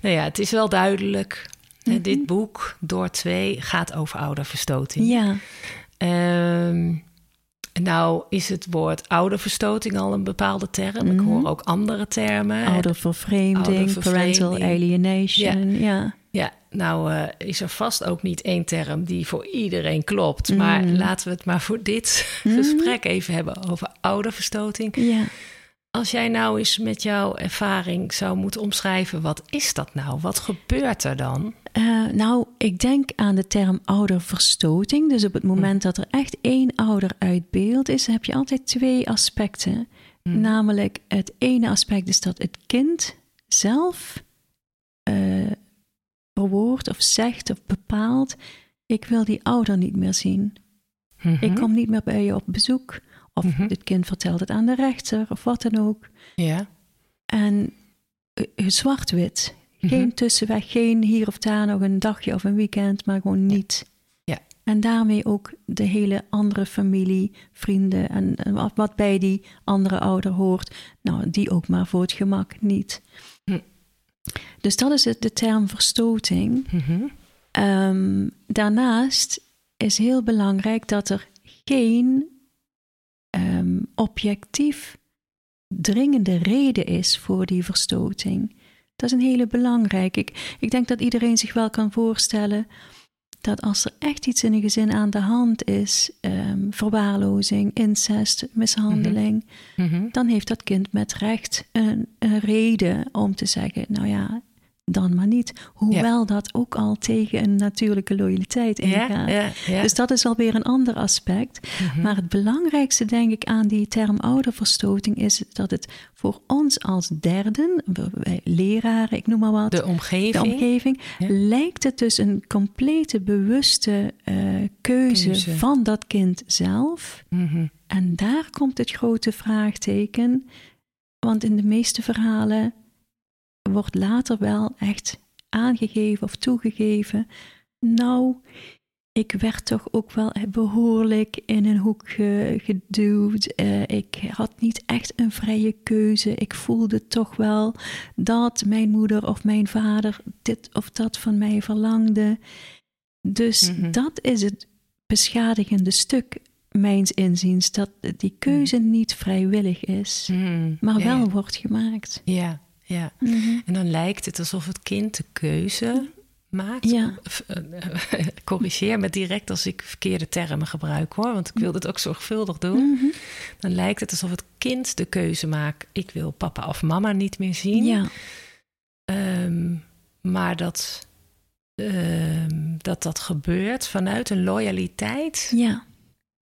Nou ja, het is wel duidelijk. Mhm. dit boek, door twee, gaat over ouderverstoting. Ja, Ehm, Nou is het woord ouderverstoting al een bepaalde term. Ik hoor ook andere termen. Oudervervreemding, parental alienation, ja. ja. Ja, nou uh, is er vast ook niet één term die voor iedereen klopt. Maar laten we het maar voor dit gesprek even hebben over ouderverstoting. Ja. Als jij nou eens met jouw ervaring zou moeten omschrijven, wat is dat nou? Wat gebeurt er dan? Uh, nou, ik denk aan de term ouderverstoting. Dus op het moment hm. dat er echt één ouder uit beeld is, heb je altijd twee aspecten. Hm. Namelijk, het ene aspect is dat het kind zelf uh, verwoordt of zegt of bepaalt: Ik wil die ouder niet meer zien. Ik mhm. kom niet meer bij je op bezoek. Of mm het kind vertelt het aan de rechter of wat dan ook. Ja. En uh, zwart-wit. Geen mhm. tussenweg, geen hier of daar nog een dagje of een weekend, maar gewoon niet. Ja. En daarmee ook de hele andere familie, vrienden en, wat, bij die andere ouder hoort, nou, die ook maar voor het gemak niet. Hm. Dus dat is het, de term verstoting. Mhm. Ehm, daarnaast is heel belangrijk dat er geen um, objectief dringende reden is voor die verstoting. Dat is een hele belangrijke. Ik, ik denk dat iedereen zich wel kan voorstellen dat als er echt iets in een gezin aan de hand is, um, verwaarlozing, incest, mishandeling, mhm. Mhm. dan heeft dat kind met recht een, een, reden om te zeggen: Nou ja, dan maar niet. Hoewel dat ook al tegen een natuurlijke loyaliteit ingaat. Ja, ja, dus dat is alweer een ander aspect. Mhm. Maar het belangrijkste, denk ik, aan die term ouderverstoting is dat het voor ons als derden, wij leraren, ik noem maar wat, de omgeving, de omgeving lijkt het dus een complete bewuste uh, keuze, van dat kind zelf. Mhm. En daar komt het grote vraagteken. Want in de meeste verhalen wordt later wel echt aangegeven of toegegeven. Nou, ik werd toch ook wel behoorlijk in een hoek geduwd. Uh, ik had niet echt een vrije keuze. Ik voelde toch wel dat mijn moeder of mijn vader dit of dat van mij verlangde. Dus mhm. dat is het beschadigende stuk, mijns inziens, dat die keuze mhm. niet vrijwillig is, mhm. maar wel wordt gemaakt. Ja ja. Mhm. En dan lijkt het alsof het kind de keuze maakt. Ja. Eh, corrigeer me direct als ik verkeerde termen gebruik hoor, want ik wil dit ook zorgvuldig doen. Mhm. Dan lijkt het alsof het kind de keuze maakt: ik wil papa of mama niet meer zien. Ja. Ehm, maar dat, ehm, dat dat gebeurt vanuit een loyaliteit ja.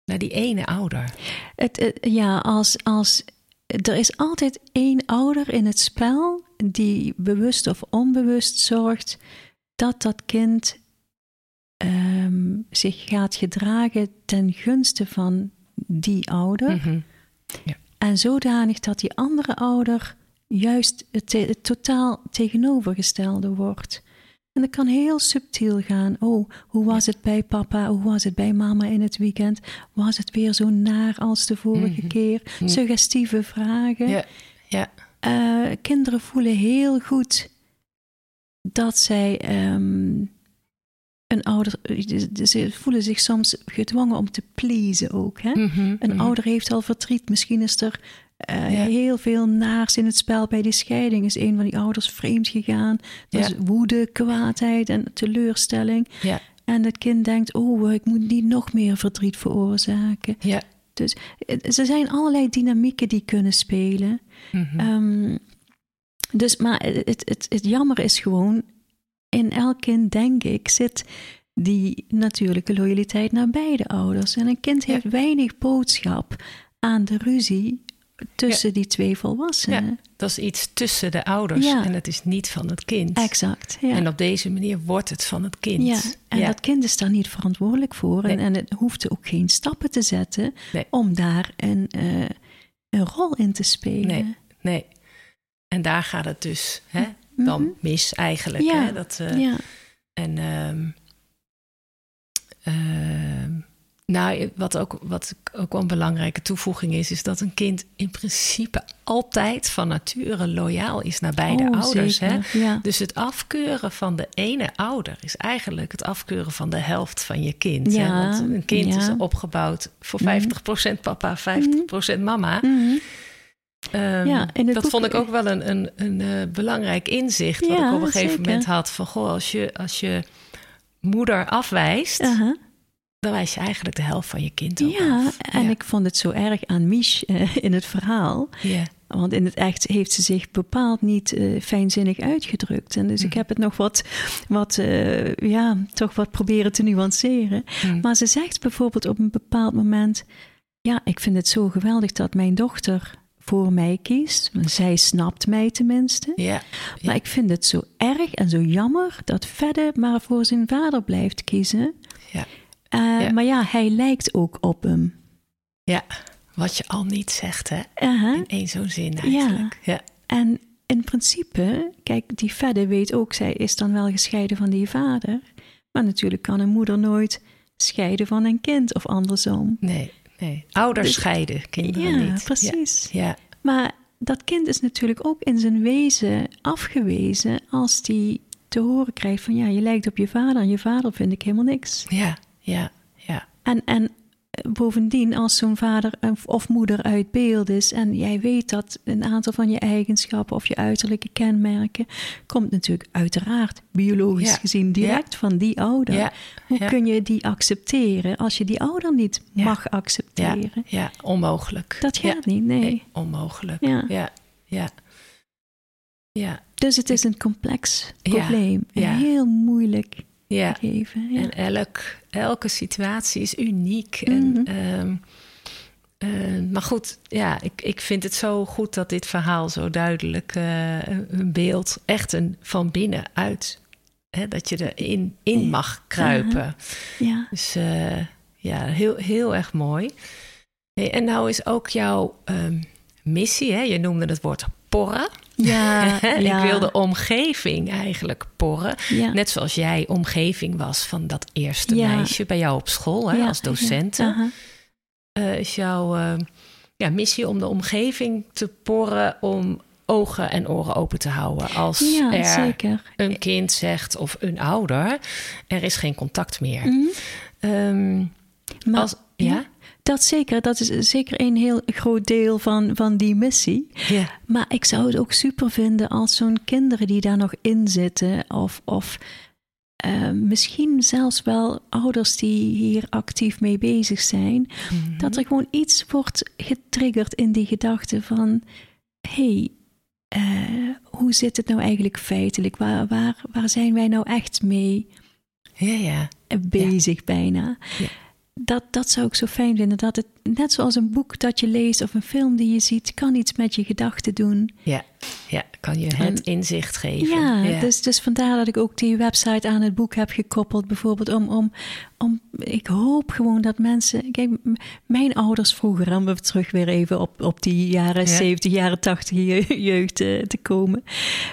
naar die ene ouder. Het, het, ja, als, als er is altijd één ouder in het spel die bewust of onbewust zorgt dat dat kind ehm, zich gaat gedragen ten gunste van die ouder. Mhm. ja. En zodanig dat die andere ouder juist het totaal tegenovergestelde wordt. En dat kan heel subtiel gaan. Oh, hoe was het bij papa? Hoe was het bij mama in het weekend? Was het weer zo naar als de vorige mhm. keer? Mhm. Suggestieve vragen. Ja. ja. Uh, kinderen voelen heel goed dat zij um, een ouder. Ze voelen zich soms gedwongen om te pleasen ook. Hè? Mhm, een ouder heeft al verdriet. Misschien is er uh, Heel veel naars in het spel bij die scheiding. Is een van die ouders vreemd gegaan. Is woede, kwaadheid en teleurstelling. Ja. En het kind denkt: Oh, ik moet niet nog meer verdriet veroorzaken. Ja. Dus er zijn allerlei dynamieken die kunnen spelen. Mhm. Ehm, dus, maar het, het, het jammer is gewoon: in elk kind, denk ik, zit die natuurlijke loyaliteit naar beide ouders. En een kind heeft weinig boodschap aan de ruzie tussen die twee volwassenen. Ja, dat is iets tussen de ouders en het is niet van het kind. Exact. En op deze manier wordt het van het kind. Ja, en dat kind is daar niet verantwoordelijk voor. En, en het hoeft ook geen stappen te zetten om daar een, uh, een rol in te spelen. Nee, nee. En daar gaat het dus hè, dan mhm. mis eigenlijk. Ja. Hè? Dat, uh, ja. En um, uh, Nou, wat ook, wat ook wel een belangrijke toevoeging is, is dat een kind in principe altijd van nature loyaal is naar beide oh, ouders. Hè? Dus het afkeuren van de ene ouder is eigenlijk het afkeuren van de helft van je kind. Ja. Hè? Want een kind is opgebouwd voor 50% mhm. papa, 50% mama. Mm ja, dat vond ik ook wel een, een, een, uh, belangrijk inzicht. Wat ik op een gegeven moment had. Van goh, als je, als je moeder afwijst, wijs je eigenlijk de helft van je kind op. Ja, en ik vond het zo erg aan Mich uh, in het verhaal. Want in het echt heeft ze zich bepaald niet uh, fijnzinnig uitgedrukt. En dus ik hm. heb het nog wat, wat uh, ja, toch wat proberen te nuanceren. Hm. Maar ze zegt bijvoorbeeld op een bepaald moment: Ja, ik vind het zo geweldig dat mijn dochter voor mij kiest. Zij snapt mij tenminste. Ja, Maar ik vind het zo erg en zo jammer dat Fedde maar voor zijn vader blijft kiezen. Ja. Uh, Maar ja, hij lijkt ook op hem. Ja, wat je al niet zegt, hè? -huh. In één zo'n zin eigenlijk. Ja. ja. En in principe, kijk, die Fedde weet ook, zij is dan wel gescheiden van die vader. Maar natuurlijk kan een moeder nooit scheiden van een kind of andersom. Nee. Nee, ouders dus- scheiden, kinderen ja, niet. Precies. Ja, Maar dat kind is natuurlijk ook in zijn wezen afgewezen als die te horen krijgt van ja, je lijkt op je vader en je vader vind ik helemaal niks. Ja, ja, ja. En, en bovendien, als zo'n vader of moeder uit beeld is en jij weet dat een aantal van je eigenschappen of je uiterlijke kenmerken komt natuurlijk uiteraard biologisch gezien direct van die ouder. Hoe kun je die accepteren als je die ouder niet mag accepteren? Ja, onmogelijk. Dat gaat niet, nee. onmogelijk. Ja. Ja. ja. Dus het is een complex probleem. Heel moeilijk ja. En elk, elke situatie is uniek. en, mhm. ehm, eh, maar goed, ja, ik, ik vind het zo goed dat dit verhaal zo duidelijk uh, een beeld echt een van binnenuit. Hè, dat je erin in mag kruipen. Ja. Dus uh, ja, heel, heel erg mooi. Hey, en nou is ook jouw um, missie, hè? je noemde het woord porren. Ja, ja. ik wilde omgeving eigenlijk porren. Net zoals jij omgeving was van dat eerste meisje bij jou op school hè, als docent. Uh, is jouw uh, ja, missie om de omgeving te porren om ogen en oren open te houden. Als er zeker. een kind zegt of een ouder, er is geen contact meer. Mm -hmm. maar, als, ja? Dat zeker, dat is zeker een heel groot deel van, van die missie. Maar ik zou het ook super vinden als zo'n kinderen die daar nog in zitten, of, of uh, misschien zelfs wel ouders die hier actief mee bezig zijn, mm-hmm. dat er gewoon iets wordt getriggerd in die gedachte van: hey, uh, hoe zit het nou eigenlijk feitelijk? Waar, waar, waar zijn wij nou echt mee ja, ja. bezig ja. bijna? Ja dat, dat zou ik zo fijn vinden. Dat het net zoals een boek dat je leest of een film die je ziet, kan iets met je gedachten doen. Ja, ja kan je het inzicht geven. Ja, Dus, dus vandaar dat ik ook die website aan het boek heb gekoppeld. Bijvoorbeeld om, om, om ik hoop gewoon dat mensen. Kijk, mijn ouders vroeger, om we terug weer even op, op die jaren 70, jaren 80 jeugd te, te komen.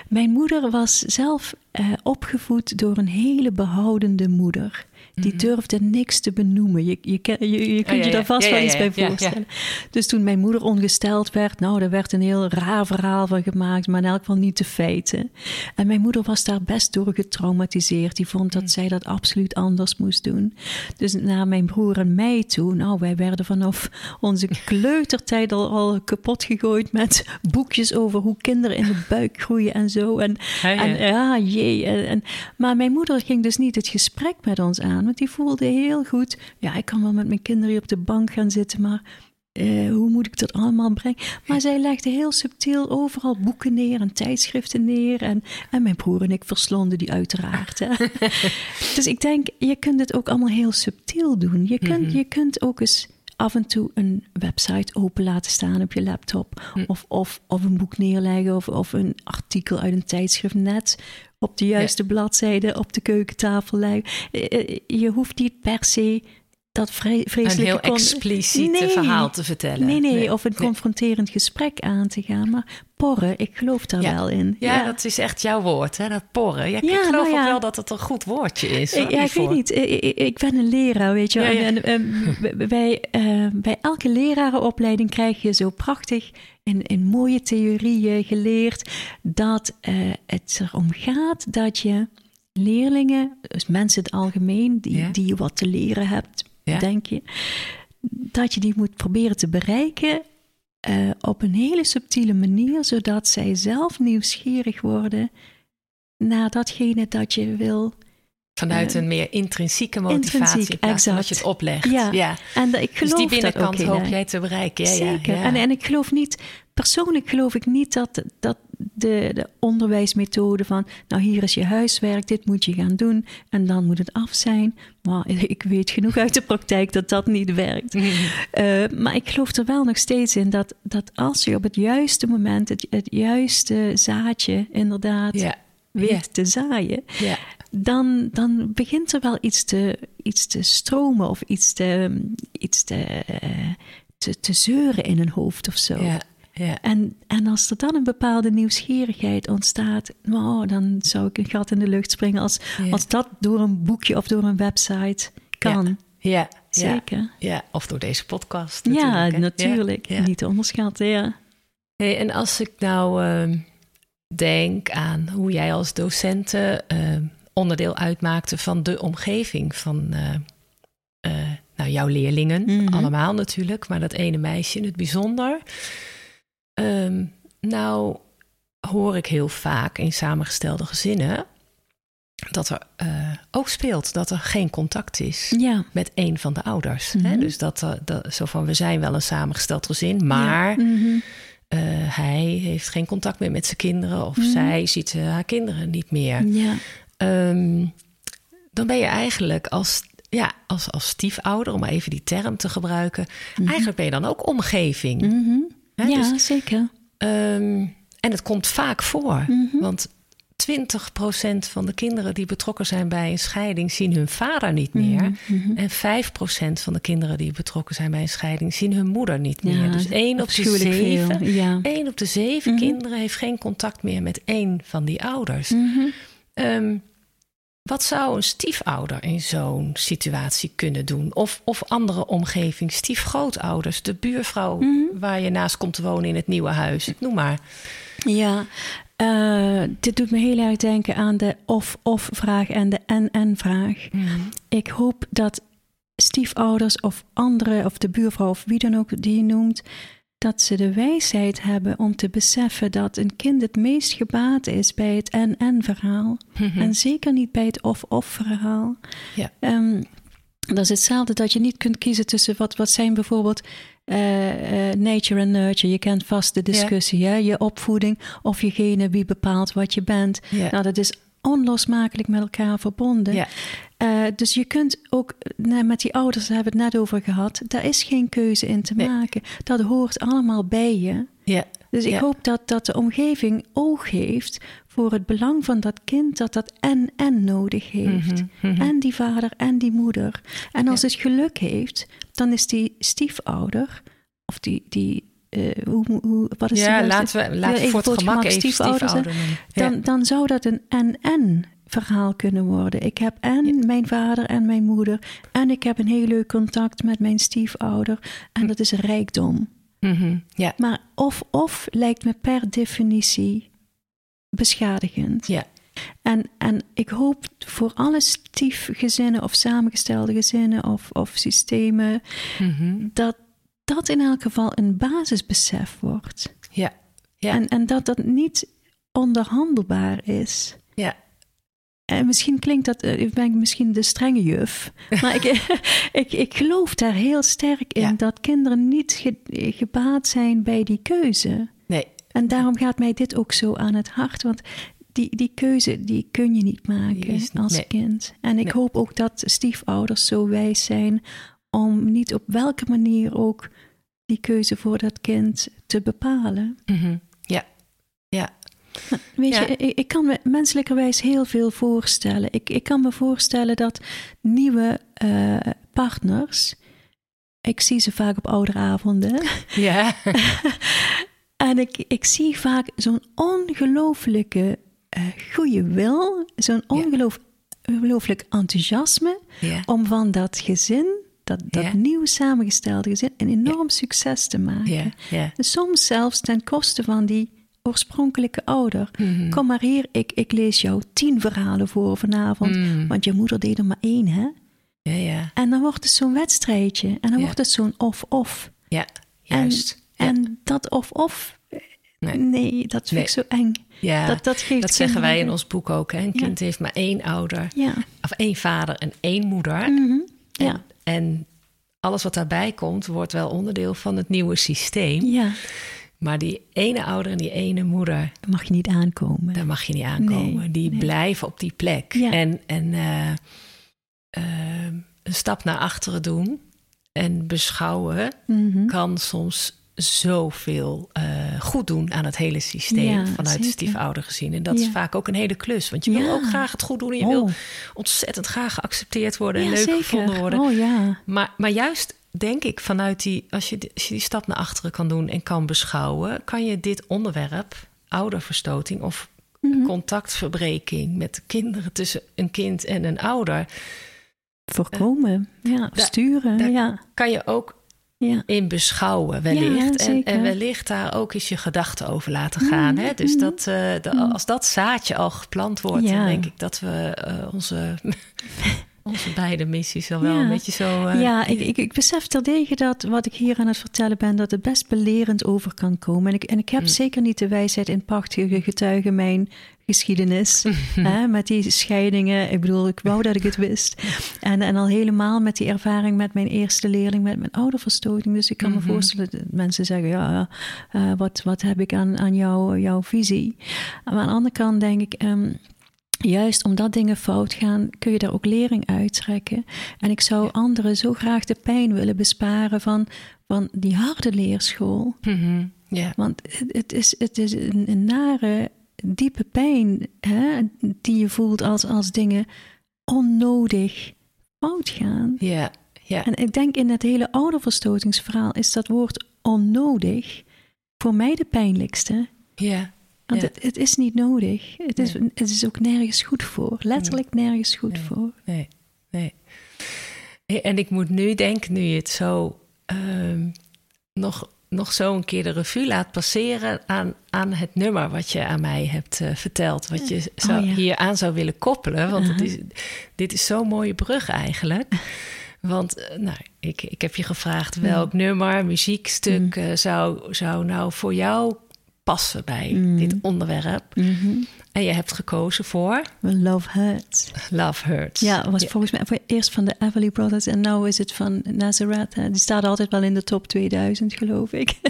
Mijn moeder was zelf uh, opgevoed door een hele behoudende moeder. Die mhm. durfde niks te benoemen. Je, je, je, je kunt oh, je daar vast wel iets bij voorstellen. Dus toen mijn moeder ongesteld werd, nou, daar werd een heel raar verhaal van gemaakt, maar in elk geval niet de feiten. En mijn moeder was daar best door getraumatiseerd. Die vond dat mhm. zij dat absoluut anders moest doen. Dus naar mijn broer en mij toe, nou, wij werden vanaf onze kleutertijd al, al kapot gegooid met boekjes over hoe kinderen in de buik groeien en zo. En, en ja, jee. En, maar mijn moeder ging dus niet het gesprek met ons aan. Want die voelde heel goed, ja, ik kan wel met mijn kinderen hier op de bank gaan zitten, maar uh, hoe moet ik dat allemaal brengen? Maar zij legde heel subtiel overal boeken neer en tijdschriften neer. En, en mijn broer en ik verslonden die uiteraard. Hè. dus ik denk, je kunt het ook allemaal heel subtiel doen. Je kunt, mhm. je kunt ook eens af en toe een website open laten staan op je laptop. Mhm. Of, of, of een boek neerleggen of, of een artikel uit een tijdschrift net op de juiste bladzijde op de keukentafel leggen. Eh, eh, je hoeft niet per se dat vreselijke... Een heel expliciet verhaal te vertellen. Nee, nee, of een confronterend gesprek aan te gaan. Maar porren, ik geloof daar wel in. Ja, ja, dat is echt jouw woord, hè? dat porren. Ja, ik geloof nou ook wel dat het een goed woordje is. ja, ik weet niet. Ik, ben een leraar, weet je En, en, bij, uh, bij elke lerarenopleiding krijg je zo prachtig... In, in mooie theorieën geleerd dat uh, het erom gaat dat je leerlingen, dus mensen in het algemeen, die, die je wat te leren hebt, denk je, dat je die moet proberen te bereiken uh, op een hele subtiele manier, zodat zij zelf nieuwsgierig worden naar datgene dat je wil. Vanuit uh, een meer intrinsieke motivatie, intrinsiek, exact. dat je het oplegt. Ja, ja. en ik geloof dus die binnenkant hoop jij te bereiken. Ja, Zeker. Ja, En, en ik geloof niet, persoonlijk geloof ik niet dat, dat de, de onderwijsmethode van, nou hier is je huiswerk, dit moet je gaan doen en dan moet het af zijn. Maar ik weet genoeg uit de praktijk dat dat niet werkt. Eh, maar ik geloof er wel nog steeds in dat, dat als je op het juiste moment het, het juiste zaadje inderdaad weet te zaaien, dan, dan begint er wel iets te, iets te stromen of iets te, iets te, te, te zeuren in een hoofd of zo. Ja. Ja. En, en als er dan een bepaalde nieuwsgierigheid ontstaat, nou, dan zou ik een gat in de lucht springen als, als dat door een boekje of door een website kan. Ja, zeker. Ja, of door deze podcast. Natuurlijk, ja, natuurlijk. Niet te onderschatten, ja. Hey, en als ik nou uh, denk aan hoe jij als docenten uh, onderdeel uitmaakte van de omgeving van uh, nou, jouw leerlingen, mm allemaal natuurlijk, maar dat ene meisje in het bijzonder. Ehm, nou hoor ik heel vaak in samengestelde gezinnen dat er uh, ook speelt dat er geen contact is ja. met een van de ouders. hè? Mhm. Dus dat, uh, dat, zo van we zijn wel een samengesteld gezin, maar mhm. eh, hij heeft geen contact meer met zijn kinderen of mhm. zij ziet haar kinderen niet meer. Ja. Um, dan ben je eigenlijk als, ja, als, als stiefouder, om even die term te gebruiken, eigenlijk ben je dan ook omgeving ja, dus, zeker. Um, en het komt vaak voor. Mm Want 20% van de kinderen die betrokken zijn bij een scheiding zien hun vader niet mhm, meer. Mm En 5% van de kinderen die betrokken zijn bij een scheiding zien hun moeder niet meer. dus één op de zeven, ja. op de zeven mhm. kinderen heeft geen contact meer met één van die ouders. Um, wat zou een stiefouder in zo'n situatie kunnen doen? Of, of andere omgeving, stiefgrootouders, de buurvrouw mhm. waar je naast komt te wonen in het nieuwe huis, noem maar. Ja, uh, dit doet me heel erg denken aan de of-of-vraag en de en-en-vraag. Mhm. Ik hoop dat stiefouders of andere, of de buurvrouw of wie dan ook die je noemt, dat ze de wijsheid hebben om te beseffen dat een kind het meest gebaat is bij het en-en-verhaal. Mhm. En zeker niet bij het of-of-verhaal. Ja. Um, dat is hetzelfde dat je niet kunt kiezen tussen wat, wat zijn bijvoorbeeld uh, uh, nature en nurture. Je kent vast de discussie, hè? je opvoeding of jegene wie bepaalt wat je bent. Nou, dat is onlosmakelijk met elkaar verbonden. Ja. Uh, dus je kunt ook, nou, met die ouders daar hebben we het net over gehad, daar is geen keuze in te maken. Dat hoort allemaal bij je. Ja. Dus ik hoop dat, dat de omgeving oog heeft voor het belang van dat kind dat dat en en nodig heeft. Mhm, mhm. En die vader en die moeder. En als het geluk heeft, dan is die stiefouder of die, die uh, hoe, hoe, wat is ja, laten we, laten we voor het gemak even stiefouder, dan, dan zou dat een en-en verhaal kunnen worden. Ik heb en mijn vader en mijn moeder en ik heb een heel leuk contact met mijn stiefouder en dat is rijkdom. Mm ja. Maar of-of lijkt me per definitie beschadigend. Ja. En, en ik hoop voor alle stiefgezinnen of samengestelde gezinnen of, of systemen mm dat dat in elk geval een basisbesef wordt. Ja. ja. En, en dat dat niet onderhandelbaar is. Ja. En misschien klinkt dat, eh, ik ben misschien de strenge juf, maar ik, ik, ik geloof daar heel sterk in dat kinderen niet gebaat zijn bij die keuze. Nee. En daarom gaat mij dit ook zo aan het hart, want die, die keuze die kun je niet maken als kind. En ik hoop ook dat stiefouders zo wijs zijn om niet op welke manier ook die keuze voor dat kind te bepalen. Mhm. Ja, ja. Weet je, ik, ik, kan me menselijkerwijs heel veel voorstellen. Ik, ik kan me voorstellen dat nieuwe uh, partners. Ik zie ze vaak op ouderavonden. Ja. en ik, ik zie vaak zo'n ongelooflijke uh, goede wil, zo'n ongelooflijk enthousiasme om van dat gezin, dat, dat nieuw samengestelde gezin, een enorm succes te maken. soms zelfs ten koste van die oorspronkelijke ouder. Mhm. Kom maar hier, ik, ik lees jou tien verhalen voor vanavond, mm. want je moeder deed er maar één, hè? Ja, ja. En dan wordt het zo'n wedstrijdje en dan wordt het zo'n of-of. Ja, juist. En, en dat of-of, nee. dat vind ik zo eng. Ja, dat, dat, geeft dat zeggen wij in ons boek ook. Hè? Een kind heeft maar één ouder, ja. of één vader en één moeder. Mhm. Ja. En, alles wat daarbij komt, wordt wel onderdeel van het nieuwe systeem. Ja. Maar die ene ouder en die ene moeder. Daar mag je niet aankomen. Daar mag je niet aankomen. die blijven op die plek. En, en uh, uh, een stap naar achteren doen en beschouwen mm kan soms zoveel uh, goed doen aan het hele systeem vanuit de stiefouder gezien. En dat is vaak ook een hele klus. Want je wil ook graag het goed doen. En je wil oh. ontzettend graag geaccepteerd worden en leuk gevonden worden. Oh, ja. maar, maar juist denk ik vanuit die, als je, als je die stap naar achteren kan doen en kan beschouwen, kan je dit onderwerp, ouderverstoting of mhm. contactverbreking met kinderen tussen een kind en een ouder. Voorkomen, ja, sturen. ja. Kan je ook ja. in beschouwen, wellicht. en, en, wellicht daar ook eens je gedachten over laten gaan. hè? Dus mhm. dat, uh, als dat zaadje al geplant wordt, dan denk ik dat we uh, onze onze beide missies al wel een beetje zo... Uh, ja, ik, ik, ik besef terdege dat wat ik hier aan het vertellen ben... dat het best belerend over kan komen. En ik, en ik heb mm. zeker niet de wijsheid in prachtige getuigen mijn geschiedenis. hè, met die scheidingen. Ik bedoel, ik wou dat ik het wist. En, en al helemaal met die ervaring met mijn eerste leerling... met mijn ouderverstoting. Dus ik kan me mhm. voorstellen dat mensen zeggen... ja, uh, wat, wat heb ik aan, aan jou, jouw visie? Maar aan de andere kant denk ik... Um, juist omdat dingen fout gaan, kun je daar ook lering uittrekken. En ik zou anderen zo graag de pijn willen besparen van, van die harde leerschool. Mm Want het, is, het is een, nare, diepe pijn hè, die je voelt als, als dingen onnodig fout gaan. Ja, ja. En ik denk in het hele ouderverstotingsverhaal is dat woord onnodig voor mij de pijnlijkste. Ja. Want het, het, is niet nodig. Het is, het is ook nergens goed voor. Letterlijk nergens goed voor. Nee, nee. En ik moet nu denken, nu je het zo um, nog, nog zo een keer de revue laat passeren aan, aan het nummer wat je aan mij hebt uh, verteld. Wat je zou, oh, hier aan zou willen koppelen. Want het is, dit is zo'n mooie brug eigenlijk. Want uh, nou, ik, ik heb je gevraagd welk nummer, muziekstuk uh, zou, zou nou voor jou passen bij mm. dit onderwerp. Mm-hmm. En je hebt gekozen voor... Love Hurts. Love Hurts. Ja, was volgens mij voor eerst van de Everly Brothers en nu is het van Nazareth. Die staat altijd wel in de top 2000, geloof ik.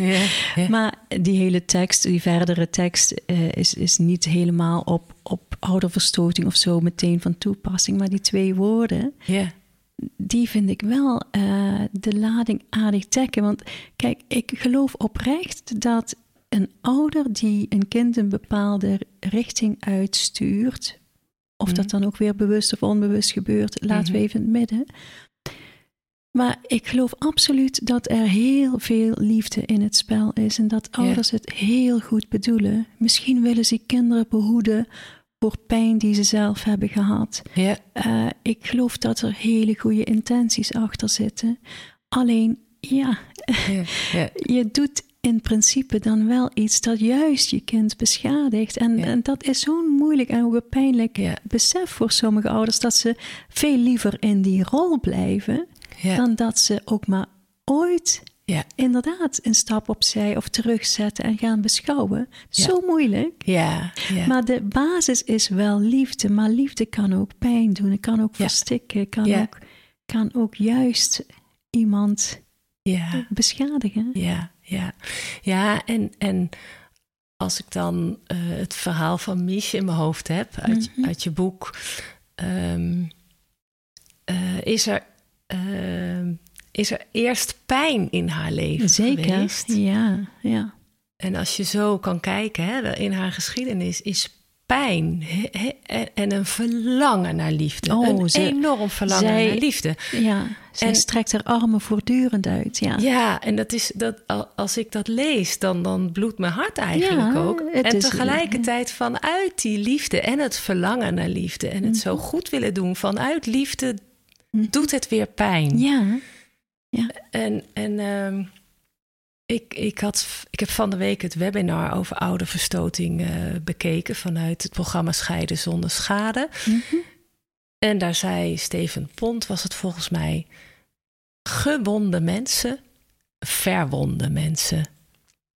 Maar die hele tekst, die verdere tekst, uh, is, is niet helemaal op, op ouderverstoting of zo meteen van toepassing. Maar die twee woorden, ja. die vind ik wel uh, de lading aardig trekken. Want kijk, ik geloof oprecht dat een ouder die een kind een bepaalde richting uitstuurt, of dat mhm. dan ook weer bewust of onbewust gebeurt, laten we mhm. even in het midden. Maar ik geloof absoluut dat er heel veel liefde in het spel is en dat ouders het heel goed bedoelen. Misschien willen ze kinderen behoeden voor pijn die ze zelf hebben gehad. Ja. Uh, ik geloof dat er hele goede intenties achter zitten. Alleen, ja, ja, je doet in principe dan wel iets dat juist je kind beschadigt. En, en dat is zo'n moeilijk en ook een pijnlijk besef voor sommige ouders dat ze veel liever in die rol blijven dan dat ze ook maar ooit inderdaad een stap opzij of terugzetten en gaan beschouwen. Zo moeilijk. Ja, Maar de basis is wel liefde. Maar liefde kan ook pijn doen. Het kan ook verstikken. Kan, ook, kan ook juist iemand beschadigen. Ja ja. ja en, en als ik dan uh, het verhaal van Mich in mijn hoofd heb uit, mm -hmm. uit je boek, um, uh, is, er, uh, is er eerst pijn in haar leven Zeker, geweest. ja, ja. En als je zo kan kijken hè, in haar geschiedenis, is pijn en een verlangen naar liefde. Oh, een enorm verlangen naar liefde. Ja, zij en, strekt haar armen voortdurend uit. Ja, ja en dat is, dat, als ik dat lees, dan, dan bloedt mijn hart eigenlijk ook. En tegelijkertijd vanuit die liefde en het verlangen naar liefde... en het zo mhm. goed willen doen, vanuit liefde mhm. doet het weer pijn. Ja, ja. En... en ehm, ik, ik, had, ik heb van de week het webinar over ouderverstoting uh, bekeken vanuit het programma Scheiden zonder schade. Mhm. En daar zei Steven Pont, was het volgens mij, gewonde mensen, verwonde mensen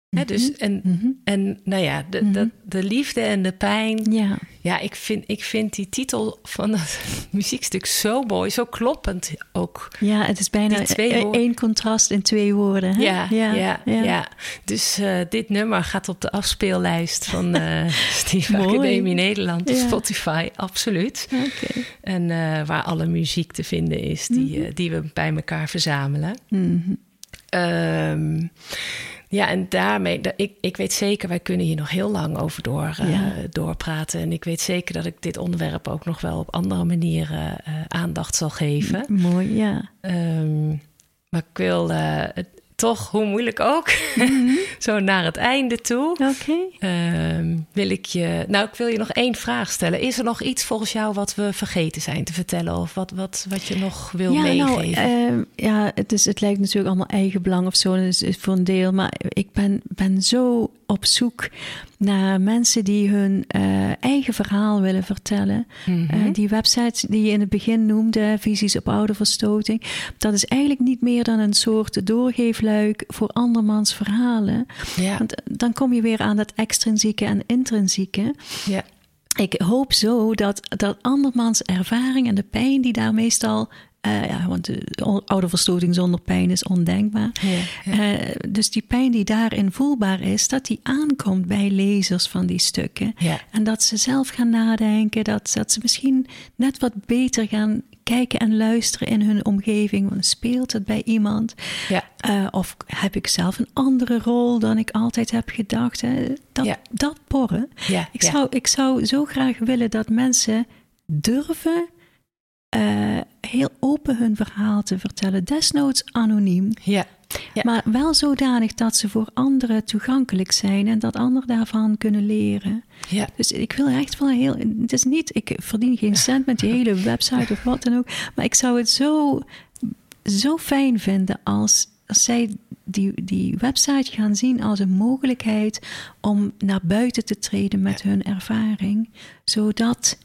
dus, mhm. en, mhm. en nou ja, de, de, mhm. de, liefde en de pijn. Ja, ja ik, vind, ik vind die titel van het muziekstuk zo mooi, zo kloppend ook. Ja, het is bijna e- één contrast in twee woorden. Hè? Ja, ja, ja, Dus uh, dit nummer gaat op de afspeellijst van uh, Steve Academie Nederland, Spotify, absoluut. Okay. En uh, waar alle muziek te vinden is, die, die we bij elkaar verzamelen. Mm ja, en daarmee, ik, ik weet zeker, wij kunnen hier nog heel lang over door, uh, doorpraten. En ik weet zeker dat ik dit onderwerp ook nog wel op andere manieren uh, aandacht zal geven. mooi, ja. Um, maar ik wil uh, toch, hoe moeilijk ook, mhm. zo naar het einde toe. Oké. Ehm, wil ik je, nou, ik wil je nog één vraag stellen. Is er nog iets volgens jou wat we vergeten zijn te vertellen? Of wat, wat, wat je nog wil ja, nou, meegeven? Nou, ja, het, is, het lijkt natuurlijk allemaal eigenbelang of zo. Dat is voor een deel. Maar ik ben, ben zo op zoek naar mensen die hun uh, eigen verhaal willen vertellen. Mm -hmm. uh, die website die je in het begin noemde, Visies op Ouderverstoting, dat is eigenlijk niet meer dan een soort doorgeefluik voor andermans verhalen. Ja. Want dan kom je weer aan dat extrinsieke en intrinsieke. Ja. Ik hoop zo dat, dat andermans ervaring en de pijn die daar meestal uh, ja, want de ouderverstoting zonder pijn is ondenkbaar. Ja, Uh, dus die pijn die daarin voelbaar is, dat die aankomt bij lezers van die stukken. Ja. En dat ze zelf gaan nadenken, dat, dat ze misschien net wat beter gaan kijken en luisteren in hun omgeving. Want speelt het bij iemand? Ja. Uh, of heb ik zelf een andere rol dan ik altijd heb gedacht? Hè? Dat, ja. dat porren. Ja, ik, Zou, ik zou zo graag willen dat mensen durven uh, heel open hun verhaal te vertellen, desnoods anoniem. Ja. ja. Maar wel zodanig dat ze voor anderen toegankelijk zijn en dat anderen daarvan kunnen leren. Ja. Dus ik wil echt wel heel. Het is niet, ik verdien geen cent met die hele website of wat dan ook. Maar ik zou het zo, zo fijn vinden als, als zij die, die website gaan zien als een mogelijkheid om naar buiten te treden met hun ervaring. Zodat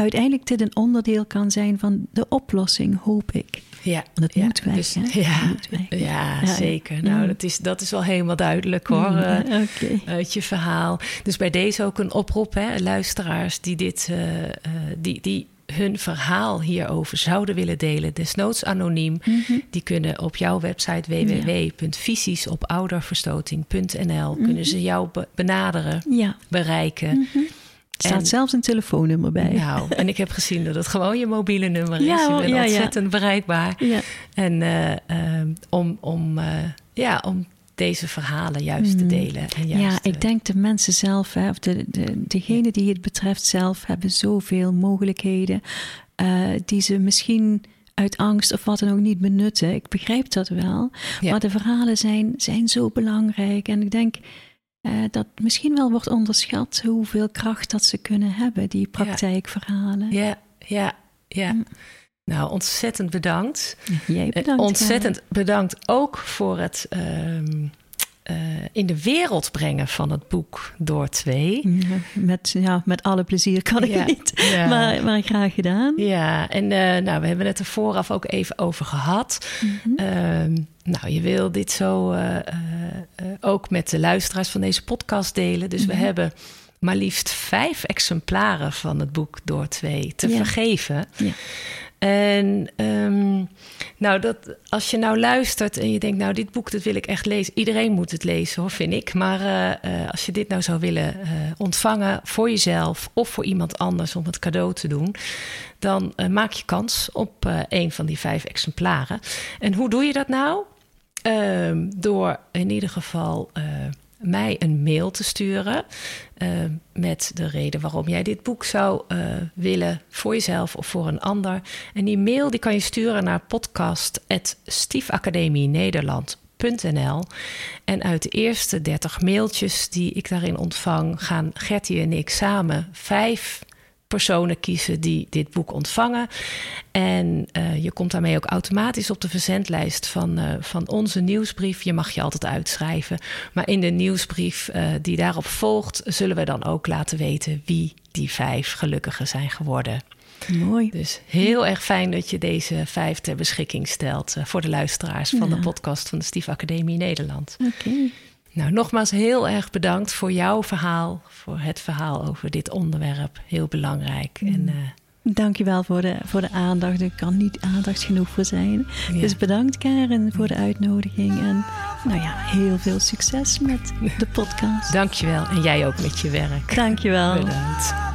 uiteindelijk dit een onderdeel kan zijn van de oplossing, hoop ik. Ja, moet weg, dus, hè? Ja, moet weg. ja, zeker. Nou, dat is, dat is wel helemaal duidelijk hoor, uh, okay. uit je verhaal. Dus bij deze ook een oproep, hè, luisteraars die dit, uh, uh, die, die hun verhaal hierover zouden willen delen, desnoods anoniem, mm -hmm. die kunnen op jouw website www.visiesopouderverstoting.nl mm -hmm. kunnen ze jou be benaderen, ja. bereiken. Mm -hmm. Er staat zelfs een telefoonnummer bij. Nou, en ik heb gezien dat het gewoon je mobiele nummer is. Ja, je bent ja, ontzettend ja. bereikbaar. Ja. En uh, uh, om, om, uh, ja, om deze verhalen juist te delen. En juist, ja, ik denk de mensen zelf, hè, of de, de, degene die het betreft zelf, hebben zoveel mogelijkheden die ze misschien uit angst of wat dan ook niet benutten. Ik begrijp dat wel. Maar de verhalen zijn, zijn zo belangrijk. En ik denk uh, dat misschien wel wordt onderschat hoeveel kracht dat ze kunnen hebben, die praktijkverhalen. Ja, ja, ja. Mm. Nou, ontzettend bedankt. Jij bedankt. Uh, ontzettend bedankt ook voor het uh, in de wereld brengen van het boek Door Twee. Ja, met, ja, met alle plezier kan ik ja, niet, ja. maar, maar graag gedaan. Ja, en nou, we hebben het er vooraf ook even over gehad. Mm -hmm. Nou, je wil dit zo uh, uh, ook met de luisteraars van deze podcast delen. Dus mm -hmm. we hebben maar liefst vijf exemplaren van het boek Door Twee te vergeven. Ja. En um, nou, dat, als je nou luistert en je denkt, nou, dit boek dat wil ik echt lezen. Iedereen moet het lezen hoor, vind ik. Maar uh, als je dit nou zou willen ontvangen voor jezelf of voor iemand anders om het cadeau te doen, dan maak je kans op een van die vijf exemplaren. En hoe doe je dat nou? Uh, door in ieder geval mij een mail te sturen. Met de reden waarom jij dit boek zou willen voor jezelf of voor een ander. En die mail die kan je sturen naar podcast.stiefacademienederland.nl. En uit de eerste 30 mailtjes die ik daarin ontvang, gaan Gertie en ik samen vijf personen kiezen die dit boek ontvangen. En uh, je komt daarmee ook automatisch op de verzendlijst van, uh, van onze nieuwsbrief. Je mag je altijd uitschrijven. Maar in de nieuwsbrief uh, die daarop volgt, zullen we dan ook laten weten wie die vijf gelukkigen zijn geworden. Mooi. Dus heel erg fijn dat je deze vijf ter beschikking stelt voor de luisteraars van Ja. de podcast van de Stief Academie Nederland. Oké. Nou, nogmaals heel erg bedankt voor jouw verhaal, voor het verhaal over dit onderwerp. Heel belangrijk. En eh, Dankjewel voor de, voor de aandacht. Er kan niet aandacht genoeg voor zijn. Ja. Dus bedankt Karen voor de uitnodiging. En nou ja, heel veel succes met de podcast. dankjewel. En jij ook met je werk. Dankjewel. Bedankt.